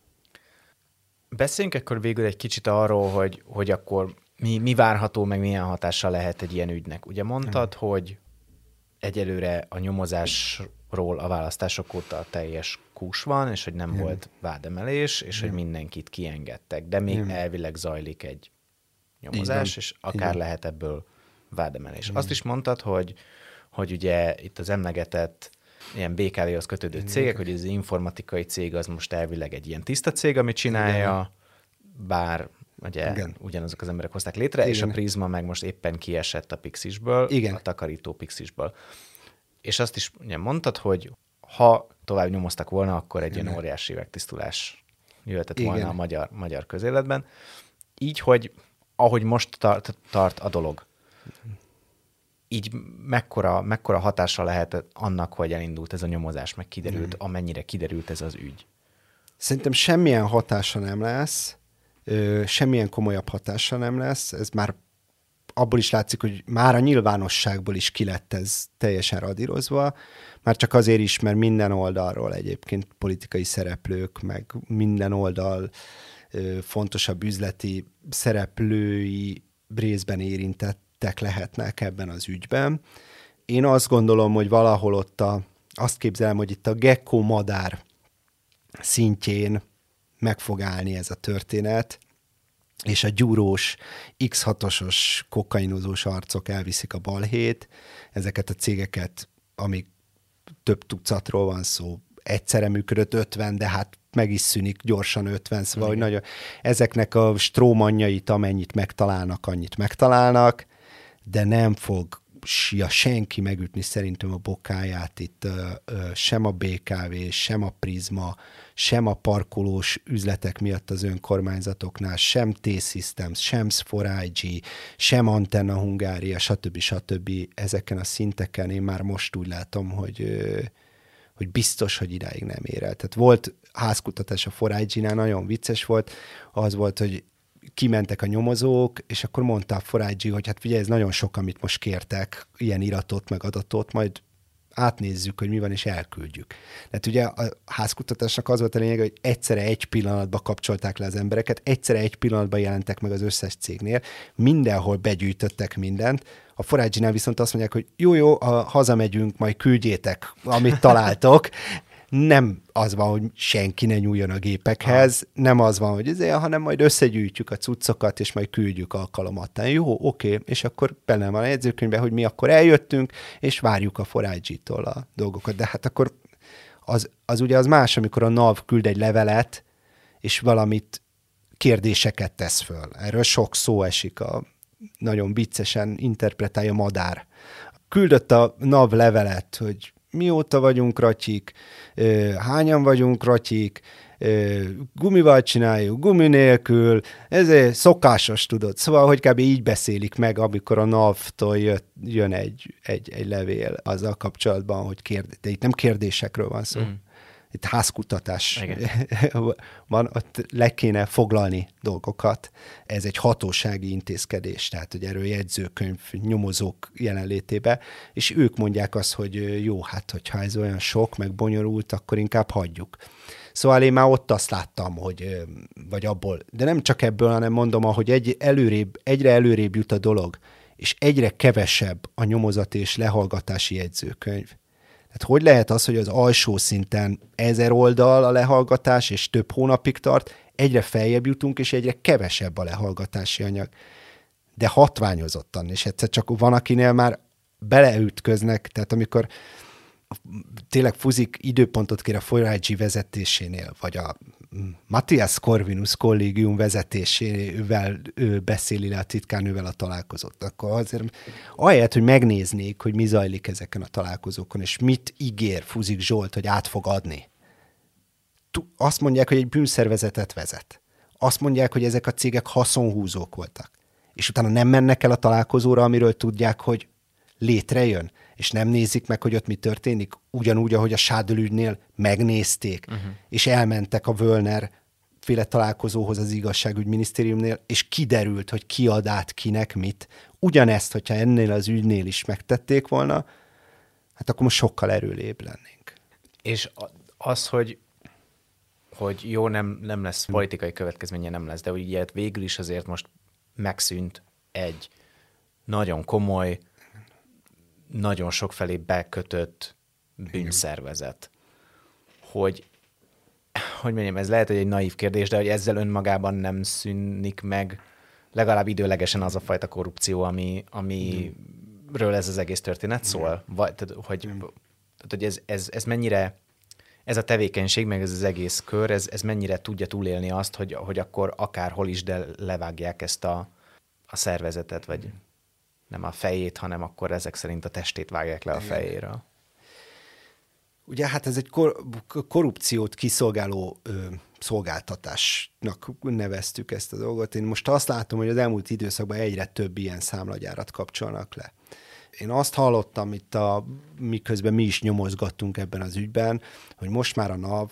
Beszéljünk akkor végül egy kicsit arról, hogy, hogy akkor mi, mi várható, meg milyen hatása lehet egy ilyen ügynek. Ugye mondtad, hmm. hogy egyelőre a nyomozásról a választások óta teljes kús van, és hogy nem hmm. volt vádemelés, és hmm. hogy mindenkit kiengedtek, de még hmm. elvileg zajlik egy nyomozás, és akár Igen. lehet ebből vádemelés. Mm. Azt is mondtad, hogy, hogy ugye itt az emlegetett ilyen BKV-hoz kötődő cégek, hogy ez az informatikai cég az most elvileg egy ilyen tiszta cég, amit csinálja, Igen. bár ugye Igen. ugyanazok az emberek hozták létre, Igen. és a Prisma meg most éppen kiesett a Pixisből, Igen. a takarító Pixisből. És azt is ugye mondtad, hogy ha tovább nyomoztak volna, akkor egy Igen. ilyen óriási megtisztulás jöhetett Igen. volna a magyar, magyar közéletben. Így, hogy ahogy most tart, tart a dolog, így mekkora, mekkora hatása lehet annak, hogy elindult ez a nyomozás, meg kiderült, mm. amennyire kiderült ez az ügy? Szerintem semmilyen hatása nem lesz, ö, semmilyen komolyabb hatása nem lesz, ez már abból is látszik, hogy már a nyilvánosságból is ki lett ez teljesen radírozva, már csak azért is, mert minden oldalról egyébként politikai szereplők, meg minden oldal ö, fontosabb üzleti szereplői részben érintett érintettek lehetnek ebben az ügyben. Én azt gondolom, hogy valahol ott a, azt képzelem, hogy itt a gecko madár szintjén meg fog állni ez a történet, és a gyúrós, X6-osos kokainozós arcok elviszik a balhét, ezeket a cégeket, amik több tucatról van szó, egyszerre működött 50, de hát meg is szűnik gyorsan 50, szóval, hogy nagyon, ezeknek a strómanjait, amennyit megtalálnak, annyit megtalálnak, de nem fog ja, senki megütni szerintem a bokáját itt ö, ö, sem a BKV, sem a Prisma, sem a parkolós üzletek miatt az önkormányzatoknál, sem T-Systems, sem Sforágy, sem Antenna Hungária, stb. stb. Ezeken a szinteken én már most úgy látom, hogy hogy biztos, hogy idáig nem ér el. Tehát volt házkutatás a Forágynál, nagyon vicces volt, az volt, hogy kimentek a nyomozók, és akkor mondta a Forágyi, hogy hát figyelj, ez nagyon sok, amit most kértek, ilyen iratot, meg adatot, majd átnézzük, hogy mi van, és elküldjük. Tehát ugye a házkutatásnak az volt a lényeg, hogy egyszerre egy pillanatban kapcsolták le az embereket, egyszerre egy pillanatban jelentek meg az összes cégnél, mindenhol begyűjtöttek mindent, a forágyinál viszont azt mondják, hogy jó, jó, ha hazamegyünk, majd küldjétek, amit találtok, nem az van, hogy senki ne nyúljon a gépekhez, ah. nem az van, hogy ezért, hanem majd összegyűjtjük a cuccokat, és majd küldjük alkalomattán. Jó, oké, és akkor benne van a jegyzőkönyvbe, hogy mi akkor eljöttünk, és várjuk a forágyitól a dolgokat. De hát akkor az, az ugye az más, amikor a NAV küld egy levelet, és valamit kérdéseket tesz föl. Erről sok szó esik, a, nagyon viccesen interpretálja Madár. Küldött a NAV levelet, hogy mióta vagyunk ratyik, hányan vagyunk ratyik, gumival csináljuk, gumi nélkül, ez szokásos, tudod. Szóval, hogy kb. így beszélik meg, amikor a NAV-tól jön egy, egy, egy levél azzal kapcsolatban, hogy kérd... de itt nem kérdésekről van szó. Mm. Itt házkutatás van, ott le kéne foglalni dolgokat. Ez egy hatósági intézkedés, tehát hogy erről jegyzőkönyv, nyomozók jelenlétébe, és ők mondják azt, hogy jó, hát hogyha ez olyan sok, meg bonyolult, akkor inkább hagyjuk. Szóval én már ott azt láttam, hogy, vagy abból, de nem csak ebből, hanem mondom, hogy egy előrébb, egyre előrébb jut a dolog, és egyre kevesebb a nyomozat és lehallgatási jegyzőkönyv. Tehát hogy lehet az, hogy az alsó szinten ezer oldal a lehallgatás, és több hónapig tart, egyre feljebb jutunk, és egyre kevesebb a lehallgatási anyag. De hatványozottan, és egyszer csak van, akinél már beleütköznek, tehát amikor tényleg fuzik időpontot kér a Forágyi vezetésénél, vagy a Matthias Corvinus kollégium vezetésével beszéli le a titkárnővel a találkozót, akkor azért ahelyett, hogy megnéznék, hogy mi zajlik ezeken a találkozókon, és mit ígér Fuzik Zsolt, hogy át fog adni. Azt mondják, hogy egy bűnszervezetet vezet. Azt mondják, hogy ezek a cégek haszonhúzók voltak. És utána nem mennek el a találkozóra, amiről tudják, hogy létrejön és nem nézik meg, hogy ott mi történik, ugyanúgy, ahogy a Sádölügynél megnézték, uh-huh. és elmentek a Völner féle találkozóhoz az igazságügyminisztériumnél, és kiderült, hogy ki ad át kinek mit. Ugyanezt, hogyha ennél az ügynél is megtették volna, hát akkor most sokkal erőlébb lennénk. És az, hogy hogy jó, nem, nem lesz politikai következménye, nem lesz, de ilyet végül is azért most megszűnt egy nagyon komoly, nagyon sok felé bekötött bűnszervezet. Hogy, hogy mondjam, ez lehet, hogy egy naív kérdés, de hogy ezzel önmagában nem szűnik meg legalább időlegesen az a fajta korrupció, ami, amiről ez az egész történet szól? Vagy, tehát, hogy, tehát, hogy ez, ez, ez mennyire ez a tevékenység, meg ez az egész kör, ez, ez mennyire tudja túlélni azt, hogy, hogy akkor akárhol is, de levágják ezt a, a szervezetet, vagy nem a fejét, hanem akkor ezek szerint a testét vágják le a fejéről. Ugye hát ez egy kor- korrupciót kiszolgáló ö, szolgáltatásnak neveztük ezt a dolgot. Én most azt látom, hogy az elmúlt időszakban egyre több ilyen számlagyárat kapcsolnak le. Én azt hallottam itt, a, miközben mi is nyomozgattunk ebben az ügyben, hogy most már a NAV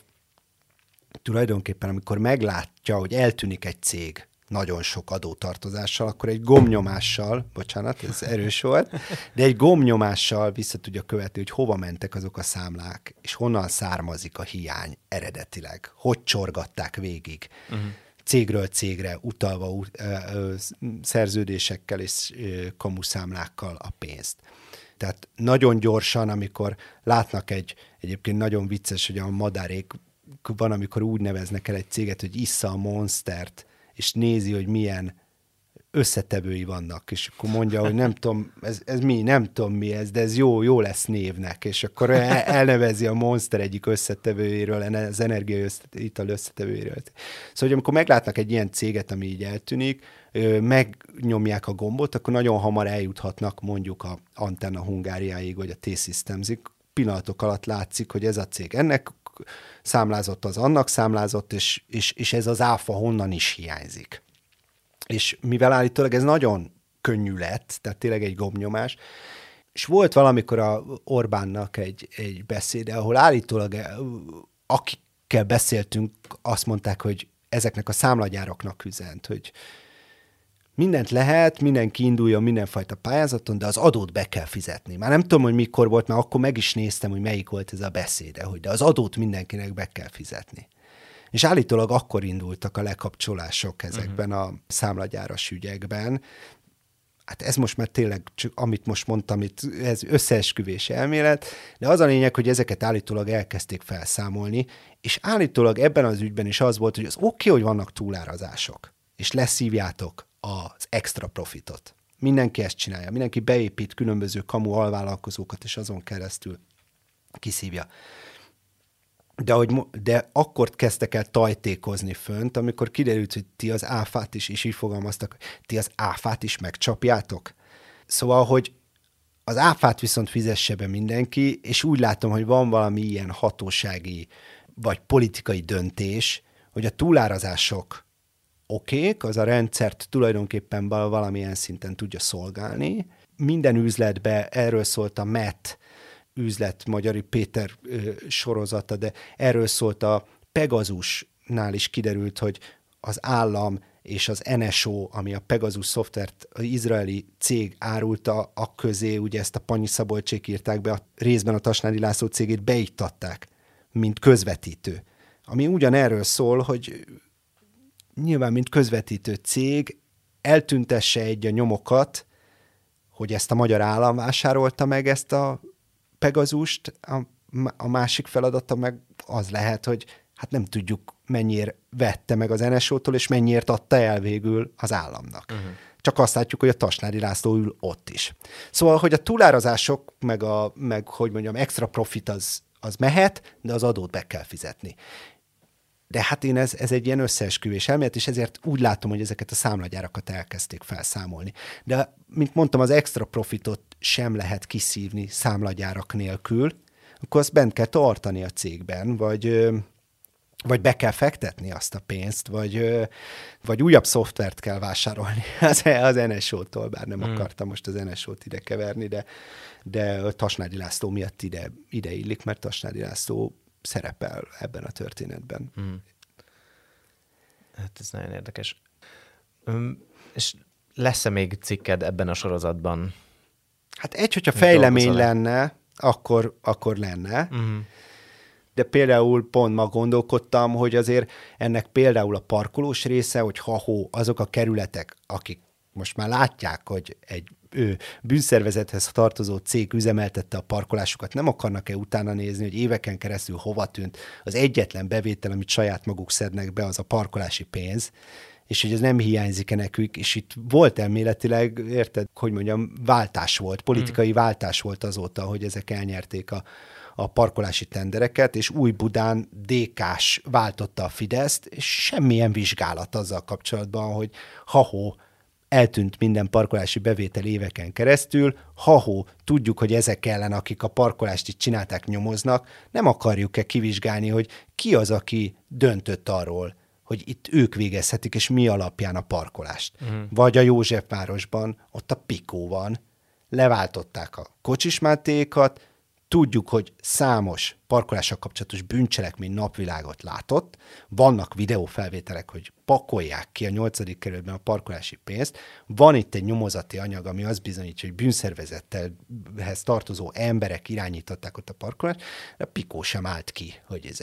tulajdonképpen, amikor meglátja, hogy eltűnik egy cég, nagyon sok adótartozással, akkor egy gomnyomással, bocsánat, ez erős volt, de egy gomnyomással vissza tudja követni, hogy hova mentek azok a számlák, és honnan származik a hiány eredetileg, hogy csorgatták végig. Uh-huh cégről cégre utalva uh, uh, szerződésekkel és uh, kamuszámlákkal a pénzt. Tehát nagyon gyorsan, amikor látnak egy, egyébként nagyon vicces, hogy a madárék van, amikor úgy neveznek el egy céget, hogy issza a monstert, és nézi, hogy milyen összetevői vannak, és akkor mondja, hogy nem tudom, ez, ez mi, nem tudom mi ez, de ez jó, jó lesz névnek, és akkor elnevezi a Monster egyik összetevőjéről, az energia ital összetevőjéről. Szóval, hogy amikor meglátnak egy ilyen céget, ami így eltűnik, megnyomják a gombot, akkor nagyon hamar eljuthatnak mondjuk a Antenna Hungáriáig, vagy a T-Systemsig, pillanatok alatt látszik, hogy ez a cég ennek számlázott, az annak számlázott, és, és, és ez az áfa honnan is hiányzik. És mivel állítólag ez nagyon könnyű lett, tehát tényleg egy gombnyomás, és volt valamikor a Orbánnak egy, egy beszéde, ahol állítólag akikkel beszéltünk, azt mondták, hogy ezeknek a számlagyáraknak üzent, hogy mindent lehet, mindenki induljon mindenfajta pályázaton, de az adót be kell fizetni. Már nem tudom, hogy mikor volt, mert akkor meg is néztem, hogy melyik volt ez a beszéde, hogy de az adót mindenkinek be kell fizetni. És állítólag akkor indultak a lekapcsolások ezekben a számlagyáras ügyekben. Hát ez most már tényleg, csak amit most mondtam, itt, ez összeesküvés elmélet, de az a lényeg, hogy ezeket állítólag elkezdték felszámolni, és állítólag ebben az ügyben is az volt, hogy az oké, okay, hogy vannak túlárazások, és leszívjátok az extra profitot. Mindenki ezt csinálja, mindenki beépít különböző kamu alvállalkozókat, és azon keresztül kiszívja. De, hogy, de akkor kezdtek el tajtékozni fönt, amikor kiderült, hogy ti az áfát is, és így fogalmaztak, ti az áfát is megcsapjátok. Szóval, hogy az áfát viszont fizesse be mindenki, és úgy látom, hogy van valami ilyen hatósági vagy politikai döntés, hogy a túlárazások okék, az a rendszert tulajdonképpen valamilyen szinten tudja szolgálni. Minden üzletbe erről szólt a MET üzlet, Magyari Péter ö, sorozata, de erről szólt a Pegazusnál is kiderült, hogy az állam és az NSO, ami a Pegasus szoftvert az izraeli cég árulta, a közé ugye ezt a Panyi Szabolcsék írták be, a részben a Tasnádi László cégét beiktatták, mint közvetítő. Ami ugyanerről szól, hogy nyilván, mint közvetítő cég, eltüntesse egy a nyomokat, hogy ezt a magyar állam vásárolta meg ezt a Pegazust, a, a másik feladata meg az lehet, hogy hát nem tudjuk mennyire vette meg az NSO-tól, és mennyiért adta el végül az államnak. Uh-huh. Csak azt látjuk, hogy a Tasnári László ül ott is. Szóval, hogy a túlárazások, meg, a, meg hogy mondjam, extra profit az, az mehet, de az adót be kell fizetni. De hát én ez, ez egy ilyen összeesküvés elmélet, és ezért úgy látom, hogy ezeket a számlagyárakat elkezdték felszámolni. De, mint mondtam, az extra profitot sem lehet kiszívni számlagyárak nélkül, akkor azt bent kell tartani a cégben, vagy vagy be kell fektetni azt a pénzt, vagy, vagy újabb szoftvert kell vásárolni az, az NSO-tól, bár nem hmm. akartam most az NSO-t ide keverni, de, de Tasnádi László miatt ide, ide illik, mert Tasnádi László szerepel ebben a történetben. Hmm. Hát ez nagyon érdekes. Um, és lesz-e még cikked ebben a sorozatban? Hát egy, hogyha fejlemény lenne, akkor, akkor lenne. Hmm de például pont ma gondolkodtam, hogy azért ennek például a parkolós része, hogy ha-hó, azok a kerületek, akik most már látják, hogy egy bűnszervezethez tartozó cég üzemeltette a parkolásukat, nem akarnak-e utána nézni, hogy éveken keresztül hova tűnt az egyetlen bevétel, amit saját maguk szednek be, az a parkolási pénz, és hogy ez nem hiányzik-e nekük, és itt volt elméletileg, érted, hogy mondjam, váltás volt, politikai hmm. váltás volt azóta, hogy ezek elnyerték a, a parkolási tendereket, és új Budán DK-s váltotta a Fideszt, és semmilyen vizsgálat azzal kapcsolatban, hogy ha-hó, eltűnt minden parkolási bevétel éveken keresztül, ha-hó, tudjuk, hogy ezek ellen, akik a parkolást itt csinálták, nyomoznak, nem akarjuk-e kivizsgálni, hogy ki az, aki döntött arról, hogy itt ők végezhetik, és mi alapján a parkolást. Uh-huh. Vagy a Józsefvárosban, ott a Pikó van, leváltották a kocsismátékat, Tudjuk, hogy számos parkolással kapcsolatos bűncselekmény napvilágot látott, vannak videófelvételek, hogy pakolják ki a nyolcadik kerületben a parkolási pénzt, van itt egy nyomozati anyag, ami azt bizonyítja, hogy bűnszervezettelhez tartozó emberek irányították ott a parkolást, de Pikó sem állt ki, hogy ez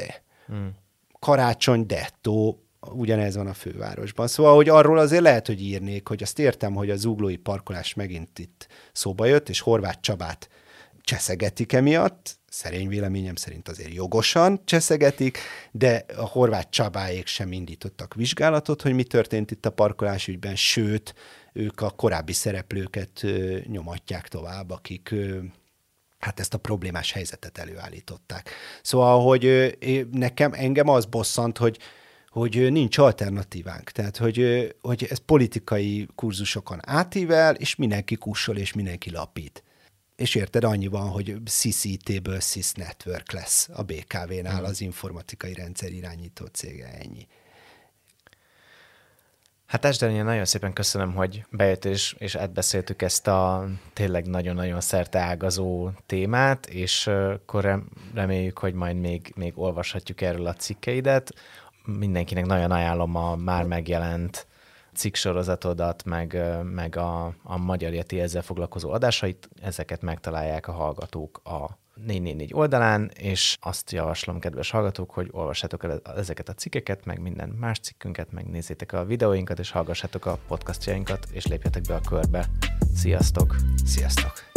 hmm. Karácsony, dettó, ugyanez van a fővárosban. Szóval, hogy arról azért lehet, hogy írnék, hogy azt értem, hogy a zuglói parkolás megint itt szóba jött, és Horváth Csabát cseszegetik emiatt, szerény véleményem szerint azért jogosan cseszegetik, de a horvát Csabáék sem indítottak vizsgálatot, hogy mi történt itt a parkolás ügyben, sőt, ők a korábbi szereplőket ö, nyomatják tovább, akik hát ezt a problémás helyzetet előállították. Szóval, hogy nekem, engem az bosszant, hogy hogy nincs alternatívánk. Tehát, hogy, hogy ez politikai kurzusokon átível, és mindenki kussol, és mindenki lapít és érted, annyi van, hogy CCT-ből SIS Network lesz a BKV-nál hmm. az informatikai rendszer irányító cége, ennyi. Hát Esdeni, nagyon szépen köszönöm, hogy bejött és, és átbeszéltük ezt a tényleg nagyon-nagyon szerte ágazó témát, és akkor reméljük, hogy majd még, még olvashatjuk erről a cikkeidet. Mindenkinek nagyon ajánlom a már megjelent cikksorozatodat, meg, meg a, a Magyar Yeti ezzel foglalkozó adásait, ezeket megtalálják a hallgatók a 444 oldalán, és azt javaslom, kedves hallgatók, hogy olvassátok el ezeket a cikkeket, meg minden más cikkünket, megnézzétek a videóinkat, és hallgassátok a podcastjainkat, és lépjetek be a körbe. Sziasztok! Sziasztok!